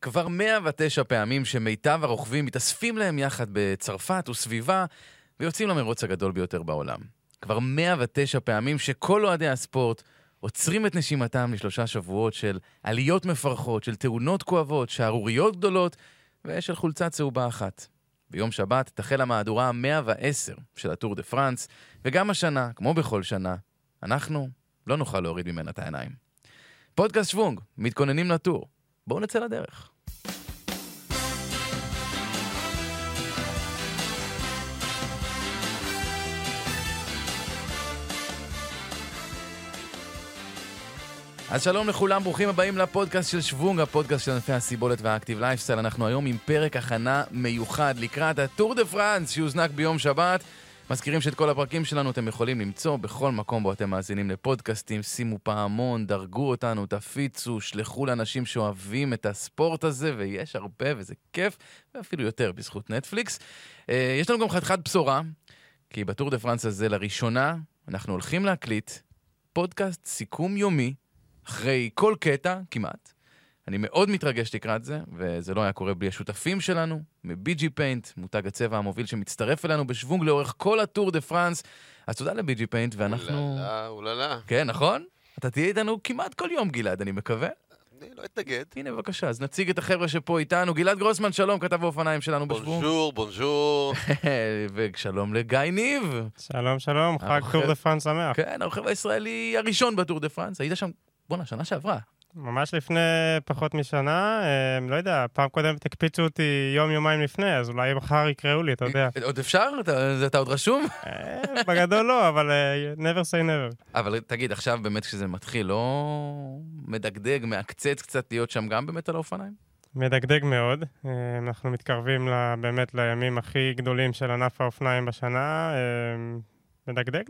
כבר 109 פעמים שמיטב הרוכבים מתאספים להם יחד בצרפת וסביבה ויוצאים למרוץ הגדול ביותר בעולם. כבר 109 פעמים שכל אוהדי הספורט עוצרים את נשימתם לשלושה שבועות של עליות מפרכות, של תאונות כואבות, שערוריות גדולות ושל חולצה צהובה אחת. ביום שבת תחל המהדורה ה-110 של הטור דה פרנס, וגם השנה, כמו בכל שנה, אנחנו לא נוכל להוריד ממנה את העיניים. פודקאסט שוונג, מתכוננים לטור. בואו נצא לדרך. אז שלום לכולם, ברוכים הבאים לפודקאסט של שוונג, הפודקאסט של ענפי הסיבולת וה active lifestyle. אנחנו היום עם פרק הכנה מיוחד לקראת הטור דה פראנס שיוזנק ביום שבת. מזכירים שאת כל הפרקים שלנו אתם יכולים למצוא בכל מקום בו אתם מאזינים לפודקאסטים. שימו פעמון, דרגו אותנו, תפיצו, שלחו לאנשים שאוהבים את הספורט הזה, ויש הרבה וזה כיף, ואפילו יותר בזכות נטפליקס. אה, יש לנו גם חתיכת בשורה, כי בטור דה פרנס הזה לראשונה אנחנו הולכים להקליט פודקאסט סיכום יומי, אחרי כל קטע, כמעט. אני מאוד מתרגש לקראת זה, וזה לא היה קורה בלי השותפים שלנו, מ BG Paint, מותג הצבע המוביל שמצטרף אלינו בשוונג לאורך כל הטור דה פרנס. אז תודה ל BG Paint, ואנחנו... אוללה, אוללה. כן, נכון? אתה תהיה איתנו כמעט כל יום, גלעד, אני מקווה. אני לא אתנגד. הנה, בבקשה, אז נציג את החבר'ה שפה איתנו. גלעד גרוסמן, שלום, כתב האופניים שלנו בשוונג. bonjour, bonjour. ושלום לגיא ניב. שלום, שלום, חג טור דה פאנס שמח. כן, הרוכב הישראלי הראשון בטור דה פרנס. היית שם, בואנה, שנה שעברה. ממש לפני פחות משנה, אה, לא יודע, פעם קודמת הקפיצו אותי יום-יומיים לפני, אז אולי מחר יקראו לי, אתה יודע. עוד אפשר? אתה, אתה עוד רשום? אה, בגדול לא, אבל אה, never say never. אבל תגיד, עכשיו באמת כשזה מתחיל, לא מדגדג, מעקצץ קצת להיות שם גם באמת על האופניים? מדגדג מאוד. אה, אנחנו מתקרבים באמת לימים הכי גדולים של ענף האופניים בשנה. מדגדג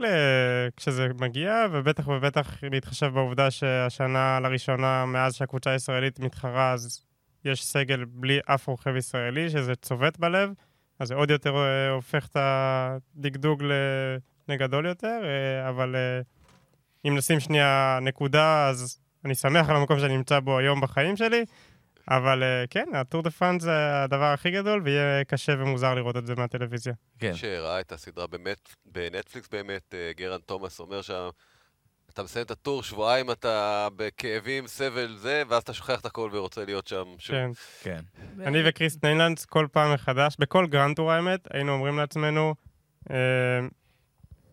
כשזה מגיע, ובטח ובטח להתחשב בעובדה שהשנה לראשונה, מאז שהקבוצה הישראלית מתחרה, אז יש סגל בלי אף רוכב ישראלי, שזה צובט בלב, אז זה עוד יותר אה, הופך את הדגדוג לגדול יותר, אה, אבל אה, אם נשים שנייה נקודה, אז אני שמח על המקום שאני נמצא בו היום בחיים שלי. אבל אה, כן, הטור דה פראנס זה הדבר הכי גדול, ויהיה קשה ומוזר לראות את זה מהטלוויזיה. כן. שראה את הסדרה באמת, בנטפליקס באמת, אה, גרנט תומאס אומר שם, אתה מסיים את הטור, שבועיים אתה בכאבים, סבל, זה, ואז אתה שוכח את הכל ורוצה להיות שם שוב. כן. כן. אני וקריס ניילנדס כל פעם מחדש, בכל grand tour האמת, היינו אומרים לעצמנו, אה,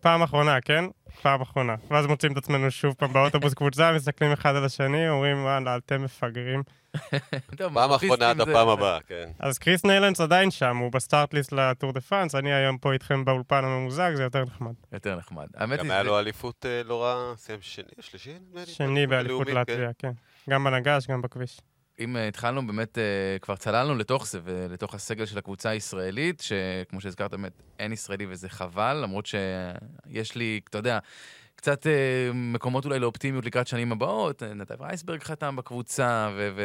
פעם אחרונה, כן? פעם אחרונה. ואז מוצאים את עצמנו שוב פעם באוטובוס קבוצה, מסתכלים אחד על השני, אומרים, וואלה, אתם מפגרים. פעם אחרונה עד הפעם זה- הבאה, כן. אז קריס ניילנדס עדיין שם, הוא ב start list לטור דה פראנס, אני היום פה איתכם באולפן הממוזג, זה יותר נחמד. יותר נחמד. גם היה לו אליפות אה, לא רע, סיים שני, שלישי? שני באליפות הלאומית, כן. לטביה, כן. גם בנג"ש, גם בכביש. אם אה, התחלנו באמת, אה, כבר צללנו לתוך זה ולתוך הסגל של הקבוצה הישראלית, שכמו שהזכרת באמת, אין ישראלי וזה חבל, למרות שיש לי, אתה יודע, קצת אה, מקומות אולי לאופטימיות לקראת שנים הבאות. נדב אייסברג חתם בקבוצה, ו...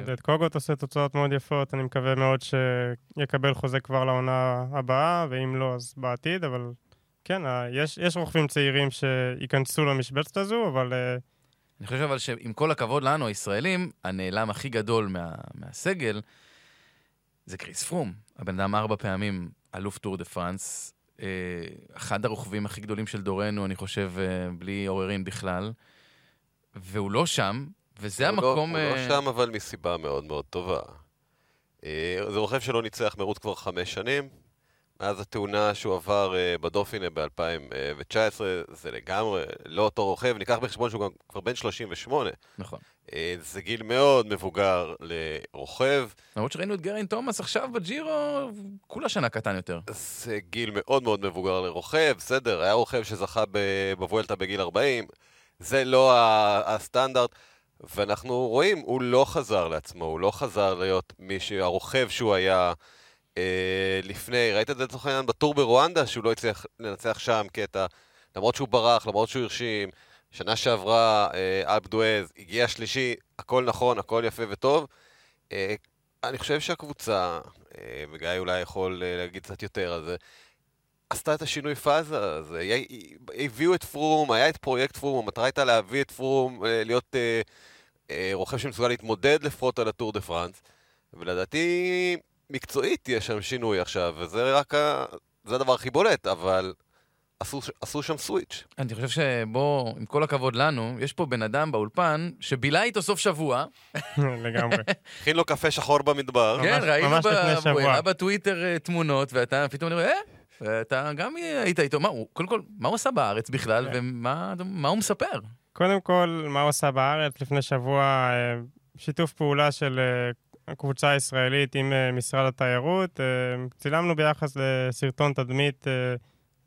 עודד קוגוט עושה תוצאות מאוד יפות, אני מקווה מאוד שיקבל חוזה כבר לעונה הבאה, ואם לא, אז בעתיד, אבל כן, יש, יש רוכבים צעירים שייכנסו למשבצת הזו, אבל אה, אני חושב אבל שעם כל הכבוד לנו, הישראלים, הנעלם הכי גדול מה, מהסגל זה קריס פרום. הבן אדם ארבע פעמים אלוף טור דה פרנס, אה, אחד הרוכבים הכי גדולים של דורנו, אני חושב, אה, בלי עוררין בכלל, והוא לא שם, וזה הוא לא- המקום... הוא לא אה, שם, אבל מסיבה מאוד מאוד טובה. זה רוכב שלא ניצח מרוץ כבר חמש שנים. מאז התאונה שהוא עבר אה, בדופינה ב-2019, זה לגמרי לא אותו רוכב. ניקח בחשבון שהוא גם כבר בן 38. נכון. אה, זה גיל מאוד מבוגר לרוכב. למרות שראינו את גרין תומאס עכשיו בג'ירו, כולה שנה קטן יותר. זה גיל מאוד מאוד מבוגר לרוכב, בסדר, היה רוכב שזכה בבואלטה בגיל 40, זה לא הסטנדרט, ואנחנו רואים, הוא לא חזר לעצמו, הוא לא חזר להיות מי ש... הרוכב שהוא היה אה, לפני, ראית את זה לצורך העניין בטור ברואנדה, שהוא לא הצליח לנצח שם קטע, למרות שהוא ברח, למרות שהוא הרשים, שנה שעברה אה, אלפ דואז הגיע שלישי, הכל נכון, הכל יפה וטוב. אה, אני חושב שהקבוצה, אה, וגיא אולי יכול אה, להגיד קצת יותר על זה, עשתה את השינוי פאזה הזה. הביאו את פרום, היה את פרויקט פרום, המטרה הייתה להביא את פרום, אה, להיות אה, אה, רוכב שמסוגל להתמודד לפחות על הטור דה פרנס. ולדעתי, מקצועית יש שם שינוי עכשיו, וזה רק ה... זה הדבר הכי בולט, אבל עשו, עשו שם סוויץ'. אני חושב שבוא, עם כל הכבוד לנו, יש פה בן אדם באולפן שבילה איתו סוף שבוע. לגמרי. הכין לו קפה שחור במדבר. כן, ממש- ראינו בטוויטר אה, תמונות, ואתה פתאום נראה, אה, ואתה גם היית איתו. מה הוא, קודם כל, מה הוא עשה בארץ בכלל, כן. ומה מה הוא מספר? קודם כל, מה הוא עשה בארץ? לפני שבוע, אה, שיתוף פעולה של הקבוצה הישראלית עם אה, משרד התיירות. אה, צילמנו ביחס לסרטון תדמית אה,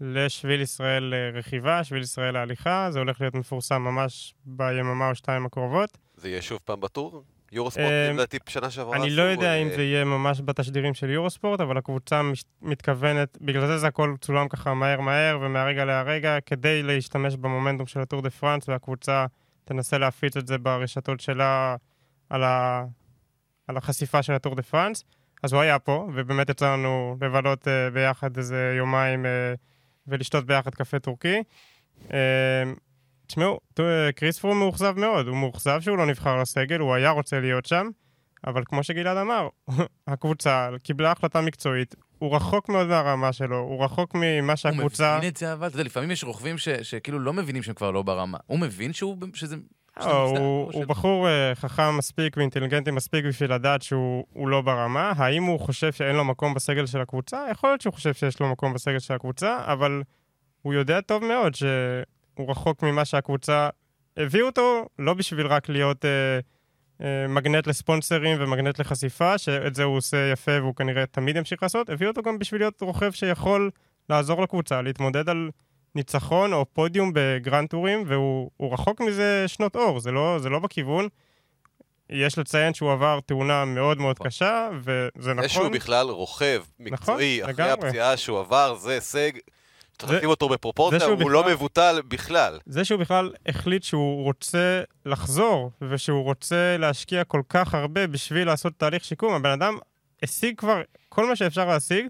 לשביל ישראל רכיבה, שביל ישראל ההליכה. זה הולך להיות מפורסם ממש ביממה או שתיים הקרובות. זה יהיה שוב פעם בטור? יורוספורט, לדעתי, בשנה שעברה אני לא יודע אם זה יהיה ממש בתשדירים של יורוספורט, אבל הקבוצה מתכוונת, בגלל זה זה הכל צולם ככה מהר מהר ומהרגע להרגע, כדי להשתמש במומנטום של הטור דה פרנס, והקבוצה תנסה להפיץ את זה ברשתות שלה על. על החשיפה של הטור דה פרנס. אז הוא היה פה, ובאמת יצא לנו לבלות אה, ביחד איזה יומיים אה, ולשתות ביחד קפה טורקי. Uh, תשמעו, קריס פרום מאוכזב מאוד, הוא מאוכזב שהוא לא נבחר לסגל, הוא היה רוצה להיות שם, אבל כמו שגלעד אמר, הקבוצה קיבלה החלטה מקצועית, הוא רחוק מאוד מהרמה שלו, הוא רחוק ממה שהקבוצה... הוא מבין את זה, אבל, אתה יודע, לפעמים יש רוכבים ש- שכאילו לא מבינים שהם כבר לא ברמה. הוא מבין שהוא, שזה... מוצדק, הוא, בחור uh, חכם מספיק ואינטליגנטי מספיק בשביל לדעת שהוא הוא לא ברמה. האם הוא חושב שאין לו מקום בסגל של הקבוצה? יכול להיות שהוא חושב שיש לו מקום בסגל של הקבוצה, אבל הוא יודע טוב מאוד שהוא רחוק ממה שהקבוצה הביאו אותו, לא בשביל רק להיות אה, אה, מגנט לספונסרים ומגנט לחשיפה, שאת זה הוא עושה יפה והוא כנראה תמיד ימשיך לעשות, הביאו אותו גם בשביל להיות רוכב שיכול לעזור לקבוצה, להתמודד על ניצחון או פודיום בגרנד טורים, והוא הוא רחוק מזה שנות אור, זה לא, זה לא בכיוון. יש לציין שהוא עבר תאונה מאוד מאוד נכון. קשה, וזה זה נכון. שהוא בכלל רוכב מקצועי אחרי לגמרי. הפציעה שהוא עבר, זה הישג. זה- לשים אותו בפרופורציה, זה הוא לא בכלל- מבוטל בכלל. זה שהוא בכלל החליט שהוא רוצה לחזור, ושהוא רוצה להשקיע כל כך הרבה בשביל לעשות תהליך שיקום, הבן אדם השיג כבר כל מה שאפשר להשיג,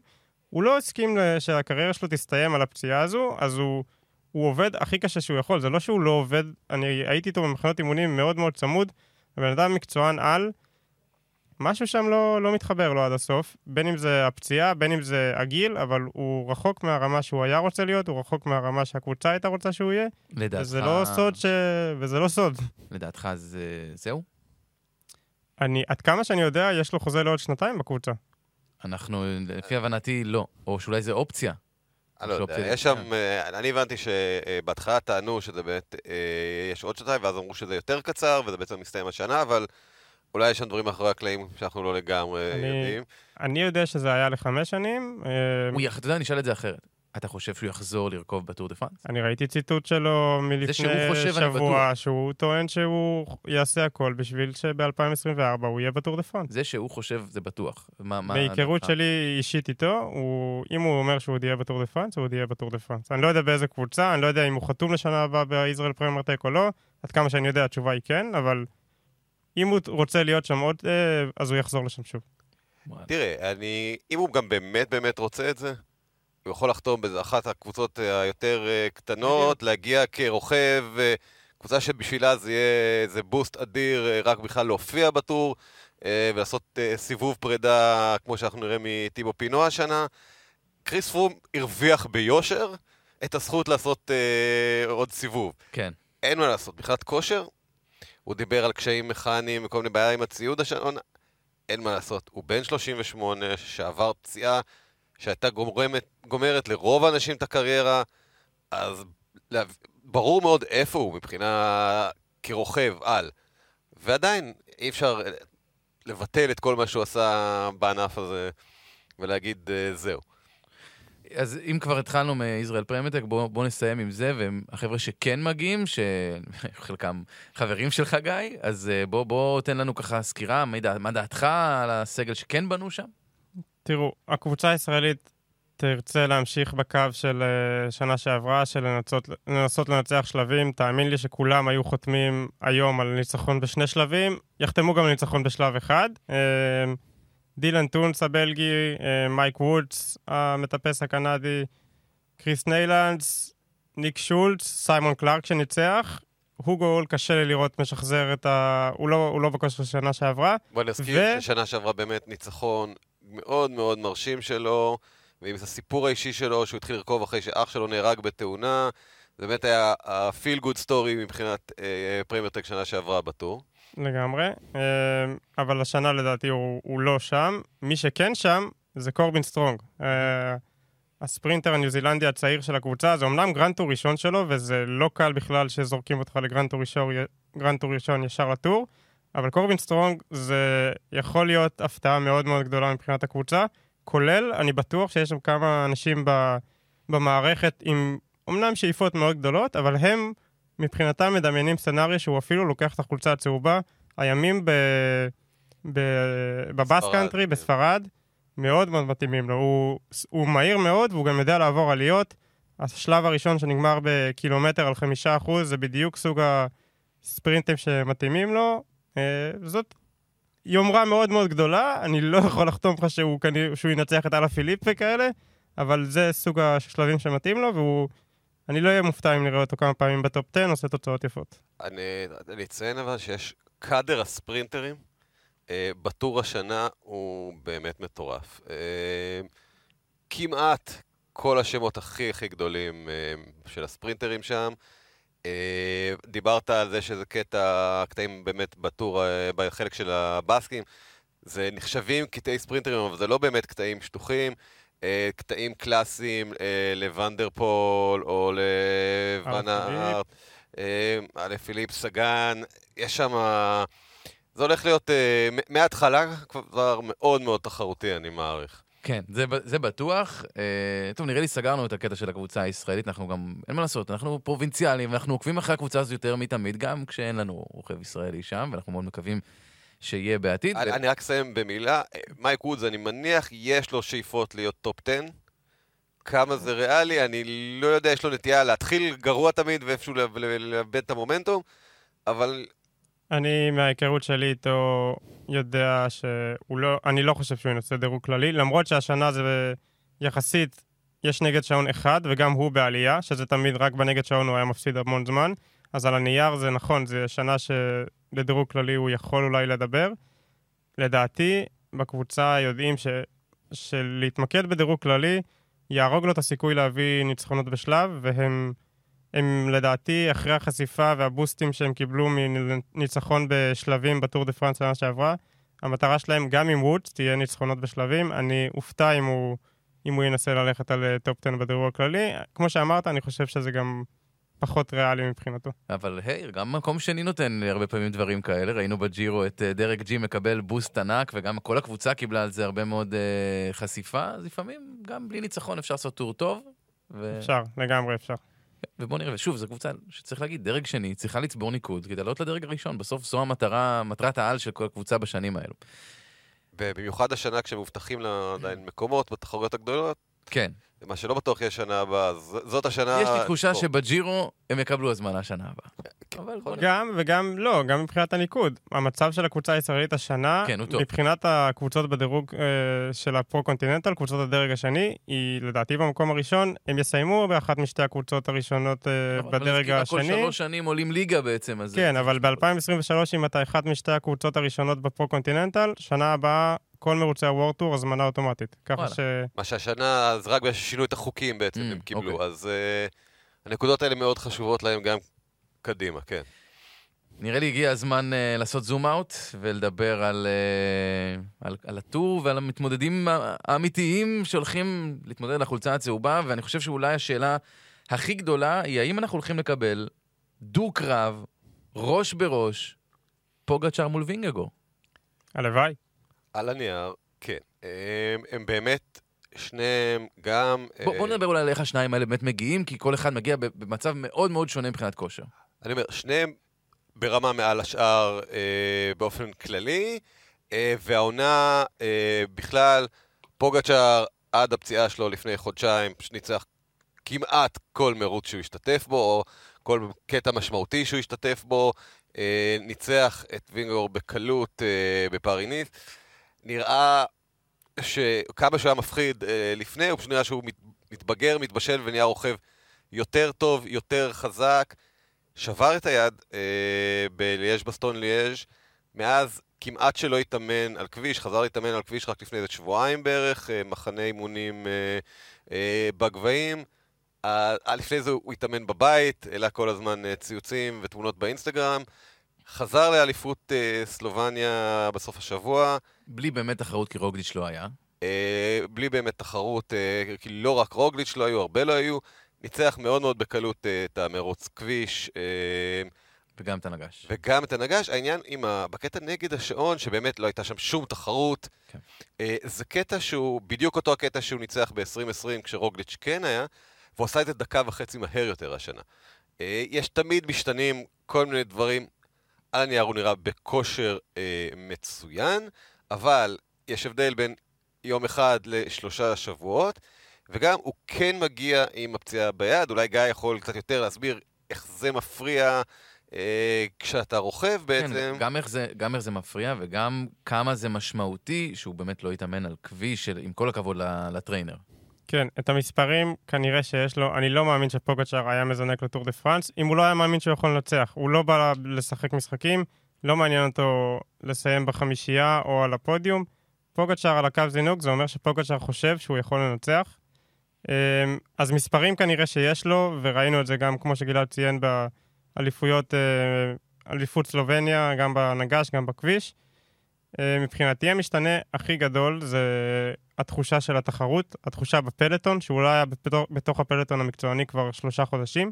הוא לא הסכים ל- שהקריירה שלו תסתיים על הפציעה הזו, אז הוא, הוא עובד הכי קשה שהוא יכול. זה לא שהוא לא עובד, אני הייתי איתו במחנות אימונים מאוד מאוד צמוד, הבן אדם מקצוען על, משהו שם לא, לא מתחבר לו עד הסוף, בין אם זה הפציעה, בין אם זה הגיל, אבל הוא רחוק מהרמה שהוא היה רוצה להיות, הוא רחוק מהרמה שהקבוצה הייתה רוצה שהוא יהיה. לדעתך... וזה לא סוד ש... וזה לא סוד. לדעתך זה... זהו? אני, עד כמה שאני יודע, יש לו חוזה לעוד שנתיים בקבוצה. אנחנו, לפי הבנתי, לא. או שאולי זה אופציה. אני לא יודע, יש שם. אה, אני הבנתי שבהתחלה טענו שזה באמת, אה, יש עוד שנתיים, ואז אמרו שזה יותר קצר, וזה בעצם מסתיים השנה, אבל אולי יש שם דברים מאחורי הקלעים שאנחנו לא לגמרי אני- יודעים. אני יודע שזה היה לחמש שנים. אה. אתה יודע, אני אשאל את זה אחרת. אתה חושב שהוא יחזור לרכוב בטור דה פרנס? אני ראיתי ציטוט שלו מלפני שהוא חושב, שבוע, שהוא טוען שהוא יעשה הכל בשביל שב-2024 הוא יהיה בטור דה פרנס. זה שהוא חושב, זה בטוח. מה, מה... שלי אישית איתו, הוא, אם הוא אומר שהוא עוד יהיה בטור דה פרנס, הוא עוד יהיה בטור דה פרנס. אני לא יודע באיזה קבוצה, אני לא יודע אם הוא חתום לשנה הבאה בישראל פרמייר טק או לא, עד כמה שאני יודע התשובה היא כן, אבל אם הוא רוצה להיות שם עוד, אה, אז הוא יחזור לשם שוב. תראה, אני, אם הוא גם באמת באמת רוצה את זה, הוא יכול לחתום באיזה אחת הקבוצות אה, היותר אה, קטנות, להגיע כרוכב, אה, קבוצה שבשבילה זה יהיה איזה בוסט אדיר, רק בכלל להופיע בטור, ולעשות סיבוב פרידה, כמו שאנחנו נראה מטיבו פינו השנה. קריס פרום הרוויח ביושר את הזכות לעשות עוד סיבוב. כן. אין מה לעשות, מבחינת כושר, הוא דיבר על קשיים מכניים וכל מיני בעיה עם הציוד השנה, אין מה לעשות. הוא בן 38 שעבר פציעה שהייתה גומרת, גומרת לרוב האנשים את הקריירה, אז. ברור מאוד איפה הוא מבחינה כרוכב על. ועדיין אי אפשר לבטל את כל מה שהוא עשה בענף הזה ולהגיד אה, זהו. אז אם כבר התחלנו מישראל פרמטק, בואו בוא נסיים עם זה, והחבר'ה שכן מגיעים, שחלקם חברים של חגי, אז אה, בוא, בוא תן לנו ככה סקירה, מה דעתך על הסגל שכן בנו שם? תראו, הקבוצה הישראלית תרצה להמשיך בקו של uh, שנה שעברה, של לנסות, לנסות לנצח שלבים. תאמין לי שכולם היו חותמים היום על ניצחון בשני שלבים, יחתמו גם על ניצחון בשלב אחד. Uh, דילן טונס הבלגי, אה, מייק וודס המטפס הקנדי, קריס ניילנדס, ניק שולץ, סיימון קלארק שניצח. הוגו הול קשה לי לראות משחזר את ה... הוא לא, הוא לא בכושר של שנה שעברה. בוא נזכיר ו- ששנה שעברה באמת ניצחון מאוד מאוד מרשים שלו, ועם הסיפור האישי שלו, שהוא התחיל לרכוב אחרי שאח שלו נהרג בתאונה. זה באמת היה ה-feel good story מבחינת אה, פרמייר טק שנה שעברה בטור. לגמרי, אה, אבל השנה לדעתי הוא, הוא לא שם. מי שכן שם זה קורבין סטרונג. אה, הספרינטר הניו זילנדי הצעיר של הקבוצה, זה אמנם grand tour ראשון שלו, וזה לא קל בכלל שזורקים אותך ל grand tour ראשון, grand tour ראשון ישר לטור, אבל קורבין סטרונג זה יכול להיות הפתעה מאוד מאוד גדולה מבחינת הקבוצה, כולל, אני בטוח שיש שם כמה אנשים ב, במערכת עם אמנם שאיפות מאוד גדולות, אבל הם מבחינתם מדמיינים סצנריו שהוא אפילו לוקח את החולצה הצהובה. הימים ב... ב... בבאס קאנטרי, כן. בספרד, מאוד מאוד מתאימים לו. הוא, הוא מהיר מאוד והוא גם יודע לעבור עליות. השלב הראשון שנגמר בקילומטר על חמישה אחוז זה בדיוק סוג הספרינטים שמתאימים לו. אה, זאת יומרה מאוד מאוד גדולה, אני לא יכול לחתום לך שהוא, שהוא ינצח את אללה פיליפ וכאלה, אבל זה סוג השלבים שמתאים לו, והוא... אני לא אהיה מופתע אם נראה אותו כמה פעמים בטופ 10, עושה תוצאות יפות. אני, אני אציין אבל שיש קאדר הספרינטרים אה, בטור השנה הוא באמת מטורף. אה, כמעט כל השמות הכי הכי גדולים אה, של הספרינטרים שם. אה, דיברת על זה שזה קטע, קטעים באמת בטור, אה, בחלק של הבאסקים. זה נחשבים קטעי ספרינטרים, אבל זה לא באמת קטעים שטוחים. אה, קטעים קלאסיים לוונדרפול או לוואנה פיליפ. ארט, אה, לפיליפ סגן, יש שם... זה הולך להיות מההתחלה כבר מאוד מאוד תחרותי, אני מעריך. כן, זה, זה בטוח. אה, טוב, נראה לי סגרנו את הקטע של הקבוצה הישראלית, אנחנו גם, אין מה לעשות, אנחנו פרובינציאליים, ואנחנו עוקבים אחרי הקבוצה הזו יותר מתמיד, גם כשאין לנו רוכב ישראלי שם, ואנחנו מאוד מקווים שיהיה בעתיד. אני, ו- אני רק אסיים במילה, אה, מייק וודס, אני מניח, יש לו שאיפות להיות טופ 10. כמה זה ריאלי, אני לא יודע, יש לו נטייה להתחיל גרוע תמיד ואיפשהו לאבד את המומנטום, אבל אני, מההיכרות שלי איתו, יודע שהוא לא... אני לא חושב שהוא ינסה לדירוג כללי, למרות שהשנה זה יחסית, יש נגד שעון אחד, וגם הוא בעלייה, שזה תמיד רק בנגד שעון הוא היה מפסיד המון זמן. אז על הנייר זה נכון, זה שנה שלדירוג כללי הוא יכול אולי לדבר. לדעתי, בקבוצה יודעים ש... שלהתמקד בדירוג כללי יהרוג לו את הסיכוי להביא ניצחונות בשלב, והם הם לדעתי, אחרי החשיפה והבוסטים שהם קיבלו מניצחון בשלבים בטור דה פרנס שנה שעברה, המטרה שלהם, גם עם וודס, תהיה ניצחונות בשלבים. אני אופתע אם הוא, אם הוא ינסה ללכת על אה, טופ 10 בדירוג הכללי. כמו שאמרת, אני חושב שזה גם פחות ריאלי מבחינתו. אבל היי, גם מקום שני נותן הרבה פעמים דברים כאלה. ראינו בג'ירו את אה, דרק ג'י מקבל boost ענק, וגם כל הקבוצה קיבלה על זה הרבה מאוד אה, חשיפה, אז לפעמים גם בלי ניצחון אפשר לעשות טור טוב. ו... אפשר, לגמרי אפשר. ובוא נראה, ושוב, זו קבוצה שצריך להגיד, דרג שני, צריכה לצבור ניקוד כדי לעלות לדרג הראשון. בסוף זו המטרה, מטרת העל של כל קבוצה בשנים האלו. ובמיוחד השנה כשמובטחים לה עדיין מקומות בתחרויות הגדולות, כן, מה שלא בטוח יהיה שנה הבאה, אז זאת השנה... יש לי תחושה פה. שבג'ירו הם יקבלו הזמנה שנה הבאה. נראה. גם, וגם, לא, גם מבחינת הניקוד. המצב של הקבוצה הישראלית השנה, כן, הוא טוב. מבחינת הקבוצות בדירוג אה, של הפרו-קונטיננטל, קבוצות הדרג השני, היא לדעתי במקום הראשון, הם יסיימו באחת משתי הקבוצות הראשונות אה, אבל בדרג כאילו כל השני. שלוש שנים עולים ליגה בעצם, אז... כן, אבל ב-2023, אם אתה אחת משתי הקבוצות הראשונות בפרו-קונטיננטל, שנה הבאה, כל מרוצי הוורט טור, הזמנה אוטומטית. ככה. ש... מה שהשנה, אז רק ששינו את החוקים בעצם Mm, הם קיבלו, אוקיי. אז uh, הנקודות האלה מאוד חשובות להם גם קדימה, כן. נראה לי הגיע הזמן uh, לעשות זום אאוט ולדבר על, uh, על, על הטור ועל המתמודדים האמיתיים שהולכים להתמודד על החולצה הצהובה, ואני חושב שאולי השאלה הכי גדולה היא האם אנחנו הולכים לקבל דו-קרב, ראש בראש, פוגצ'אר מול וינגגו. הלוואי. על הנייר, כן. הם, הם באמת, שניהם גם... בוא, אה, בוא נדבר אולי על איך השניים האלה באמת מגיעים, כי כל אחד מגיע במצב מאוד מאוד שונה מבחינת כושר. אני אומר, שניהם ברמה מעל השאר אה, באופן כללי, אה, והעונה אה, בכלל, פוגצ'אר עד הפציעה שלו לפני חודשיים, ניצח כמעט כל מרוץ שהוא השתתף בו, או כל קטע משמעותי שהוא השתתף בו, אה, ניצח את וינגור בקלות אה, בפאריניס. נראה שכמה שהוא היה מפחיד אה, לפני, הוא פשוט נראה שהוא מת, מתבגר, מתבשל ונהיה רוכב יותר טוב, יותר חזק. שבר את היד אה, בליאז' בסטון ליאז', מאז כמעט שלא התאמן על כביש, חזר להתאמן על כביש רק לפני איזה שבועיים בערך, אה, מחנה אימונים בגבהים. לפני זה הוא התאמן בבית, העלה כל הזמן ציוצים ותמונות באינסטגרם. חזר לאליפות סלובניה בסוף השבוע. בלי באמת תחרות כי רוגליץ' לא היה. אה, בלי באמת תחרות, אה, כי לא רק רוגליץ' לא היו, הרבה לא היו. ניצח מאוד מאוד בקלות אה, את המרוץ כביש. אה, וגם את הנגש. וגם את הנגש. העניין עם ה... בקטע נגד השעון, שבאמת לא הייתה שם שום תחרות, כן. אה, זה קטע שהוא בדיוק אותו הקטע שהוא ניצח ב-2020 כשרוגליץ' כן היה, והוא עשה את זה דקה וחצי מהר יותר השנה. אה, יש תמיד משתנים כל מיני דברים. על הנייר הוא נראה בכושר אה, מצוין, אבל יש הבדל בין יום אחד לשלושה שבועות, וגם הוא כן מגיע עם הפציעה ביד, אולי גיא יכול קצת יותר להסביר איך זה מפריע אה, כשאתה רוכב בעצם. כן, גם איך, זה, גם איך זה מפריע וגם כמה זה משמעותי שהוא באמת לא יתאמן על כביש, של, עם כל הכבוד לטריינר. כן, את המספרים כנראה שיש לו, אני לא מאמין שפוגצ'אר היה מזנק לטור דה פרנס, אם הוא לא היה מאמין שהוא יכול לנצח. הוא לא בא לשחק משחקים, לא מעניין אותו לסיים בחמישייה או על הפודיום. פוגצ'אר על הקו זינוק, זה אומר שפוגצ'אר חושב שהוא יכול לנצח. אמ, אז מספרים כנראה שיש לו, וראינו את זה גם, כמו שגלעד ציין, באליפויות, אה, אליפות סלובניה, גם בנגש, גם בכביש. אה, מבחינתי המשתנה הכי גדול זה התחושה של התחרות, התחושה בפלטון, שהוא לא היה בתוך, בתוך הפלטון המקצועני כבר שלושה חודשים,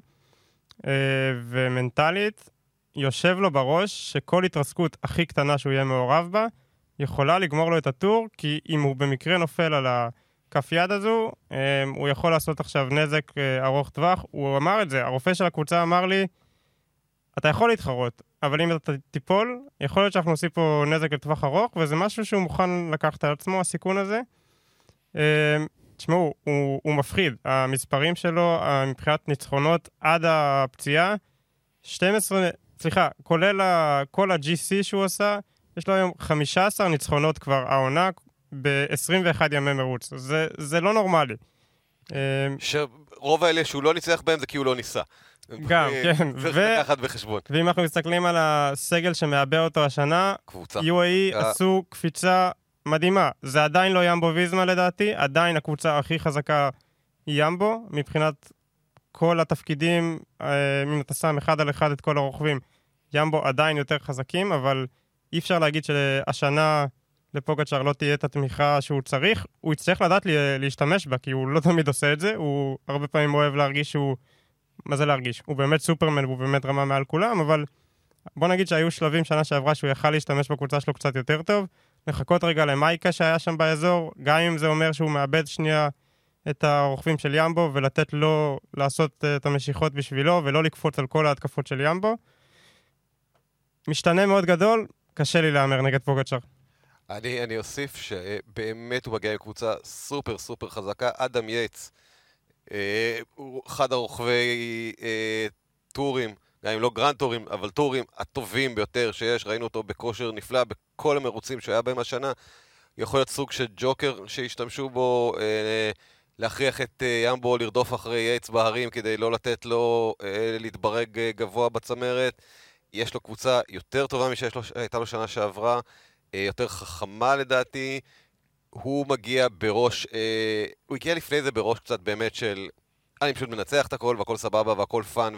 אה, ומנטלית, יושב לו בראש שכל התרסקות הכי קטנה שהוא יהיה מעורב בה, יכולה לגמור לו את הטור, כי אם הוא במקרה נופל על הכף יד הזו, אה, הוא יכול לעשות עכשיו נזק ארוך טווח. הוא אמר את זה, הרופא של הקבוצה אמר לי, אתה יכול להתחרות, אבל אם אתה תיפול, יכול להיות שאנחנו עושים פה נזק לטווח ארוך, וזה משהו שהוא מוכן לקחת על עצמו, הסיכון הזה. אה, תשמעו, הוא, הוא מפחיד. המספרים שלו, מבחינת ניצחונות עד הפציעה, 12, סליחה, כולל ה, כל ה-GC שהוא עשה, יש לו היום 15 ניצחונות כבר העונה ב-21 ימי מרוץ. זה, זה לא נורמלי. אה, שרוב האלה שהוא לא ניצח בהם זה כי הוא לא ניסה. גם, כן. צריך לקחת בחשבון. ואם אנחנו מסתכלים על הסגל שמעבה אותו השנה, קבוצה. UAE עשו קפיצה מדהימה. זה עדיין לא ימבו ויזמה לדעתי, עדיין הקבוצה הכי חזקה ימבו, מבחינת כל התפקידים, אה, אם אתה שם אחד על אחד את כל הרוכבים, ימבו עדיין יותר חזקים, אבל אי אפשר להגיד שהשנה לפוגצ'אר לא תהיה את התמיכה שהוא צריך. הוא יצטרך לדעת להשתמש בה, כי הוא לא תמיד עושה את זה, הוא הרבה פעמים אוהב להרגיש שהוא... מה זה להרגיש? הוא באמת סופרמן והוא באמת רמה מעל כולם, אבל בוא נגיד שהיו שלבים שנה שעברה שהוא יכל להשתמש בקבוצה שלו קצת יותר טוב. לחכות רגע למייקה שהיה שם באזור, גם אם זה אומר שהוא מאבד שנייה את הרוכבים של ימבו, ולתת לו לעשות uh, את המשיכות בשבילו, ולא לקפוץ על כל ההתקפות של ימבו. משתנה מאוד גדול, קשה לי להמר נגד פוגצ'אר. אני, אני אוסיף שבאמת הוא מגיע עם קבוצה סופר סופר חזקה. אדם יייטס אה, אחד הרוכבי אה, טורים, גם אם לא גרנד טורים, אבל טורים הטובים ביותר שיש. ראינו אותו בכושר נפלא בכל המרוצים שהיה בהם השנה. יכול להיות סוג של ג'וקר שהשתמשו בו אה, להכריח את אה, יומבו לרדוף אחרי יייטס בהרים כדי לא לתת לו אה, להתברג אה, גבוה בצמרת. יש לו קבוצה יותר טובה משהייתה לו שנה שעברה, יותר חכמה לדעתי. הוא מגיע בראש, הוא הגיע לפני זה בראש קצת באמת של אני פשוט מנצח את הכל והכל סבבה והכל fun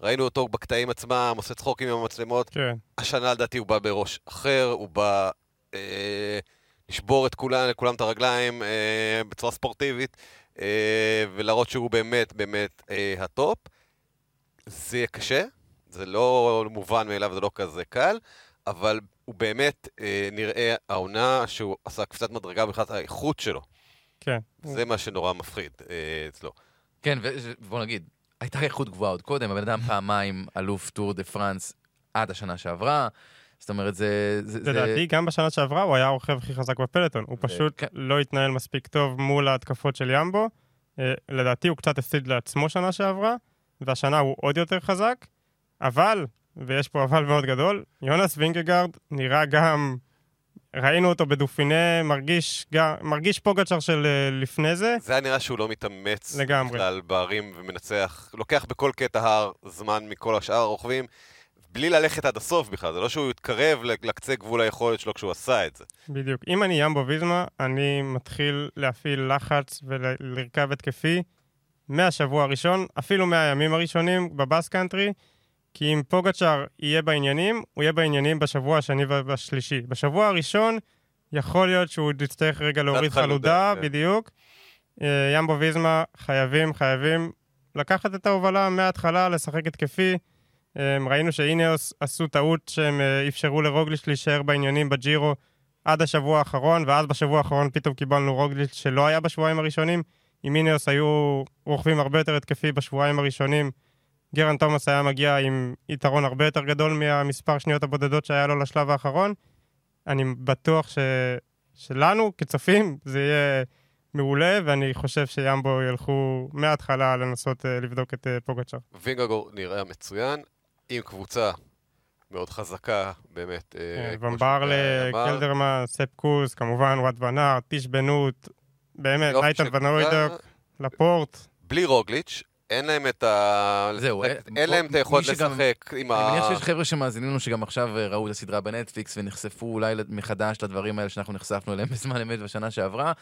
וראינו אותו בקטעים עצמם, עושה צחוקים עם המצלמות. כן. השנה לדעתי הוא בא בראש אחר, הוא בא אה, לשבור את כולם, לכולם את הרגליים אה, בצורה ספורטיבית אה, ולהראות שהוא באמת באמת אה, הטופ. זה יהיה קשה, זה לא מובן מאליו, זה לא כזה קל, אבל הוא באמת אה, נראה העונה שהוא עשה קצת מדרגה מבחינת האיכות שלו. כן. זה מה שנורא מפחיד אה, אצלו. כן, ובוא נגיד, הייתה איכות גבוהה עוד קודם, הבן אדם פעמיים אלוף טור דה פרנס עד השנה שעברה. זאת אומרת, זה... לדעתי, גם בשנה שעברה הוא היה הרוכב הכי חזק בפלטון. הוא פשוט כן. לא התנהל מספיק טוב מול ההתקפות של ימבו. אה, לדעתי הוא קצת הפסיד לעצמו שנה שעברה, והשנה הוא עוד יותר חזק, אבל ויש פה אבל מאוד גדול, יונס וינגגרד נראה גם ראינו אותו בדופינה, מרגיש, גם, מרגיש פוגצ'ר של אה, לפני זה. זה היה נראה שהוא לא מתאמץ לגמרי. בכלל בהרים ומנצח, לוקח בכל קטע הר זמן מכל השאר הרוכבים, בלי ללכת עד הסוף בכלל, זה לא שהוא התקרב לקצה גבול היכולת שלו כשהוא עשה את זה. בדיוק. אם אני ימבו ויזמה, אני מתחיל להפעיל לחץ ולרכב התקפי מהשבוע הראשון, אפילו מהימים הראשונים בבאס קאנטרי. כי אם פוגצ'אר יהיה בעניינים, הוא יהיה בעניינים בשבוע השני והשלישי. בשבוע הראשון, יכול להיות שהוא יצטרך רגע להוריד חלודה, חלודה כן. בדיוק. אה, ימבו ויזמה חייבים, חייבים לקחת את ההובלה מההתחלה, לשחק התקפי. אה, ראינו שאינאוס עשו טעות שהם אה, אפשרו לרוגליץ' להישאר בעניינים בג'ירו עד השבוע האחרון, ואז בשבוע האחרון פתאום קיבלנו רוגליץ' שלא היה בשבועיים הראשונים. עם אינאוס היו רוכבים הרבה יותר התקפי בשבועיים הראשונים. גרן תומאס היה מגיע עם יתרון הרבה יותר גדול מהמספר שניות הבודדות שהיה לו לשלב האחרון. אני בטוח ש... שלנו, כצופים, זה יהיה מעולה, ואני חושב שימבו ילכו מההתחלה לנסות uh, לבדוק את uh, פוגצ'ר. וינגגור נראה מצוין, עם קבוצה מאוד חזקה, באמת. Uh, ומבר לקלדרמן, ספקוס, כמובן, וואט ונאר, טיש בנות, באמת, נייטן ונוידוק, לפורט. בלי רוגליץ', אין להם את ה... זהו, אין להם את היכולת לשחק עם ה... אני מניח שיש חבר'ה שמאזינים לנו שגם עכשיו אה, ראו את הסדרה בנטפליקס ונחשפו אולי מחדש לדברים האלה שאנחנו נחשפנו אליהם בזמן אמת בשנה שעברה.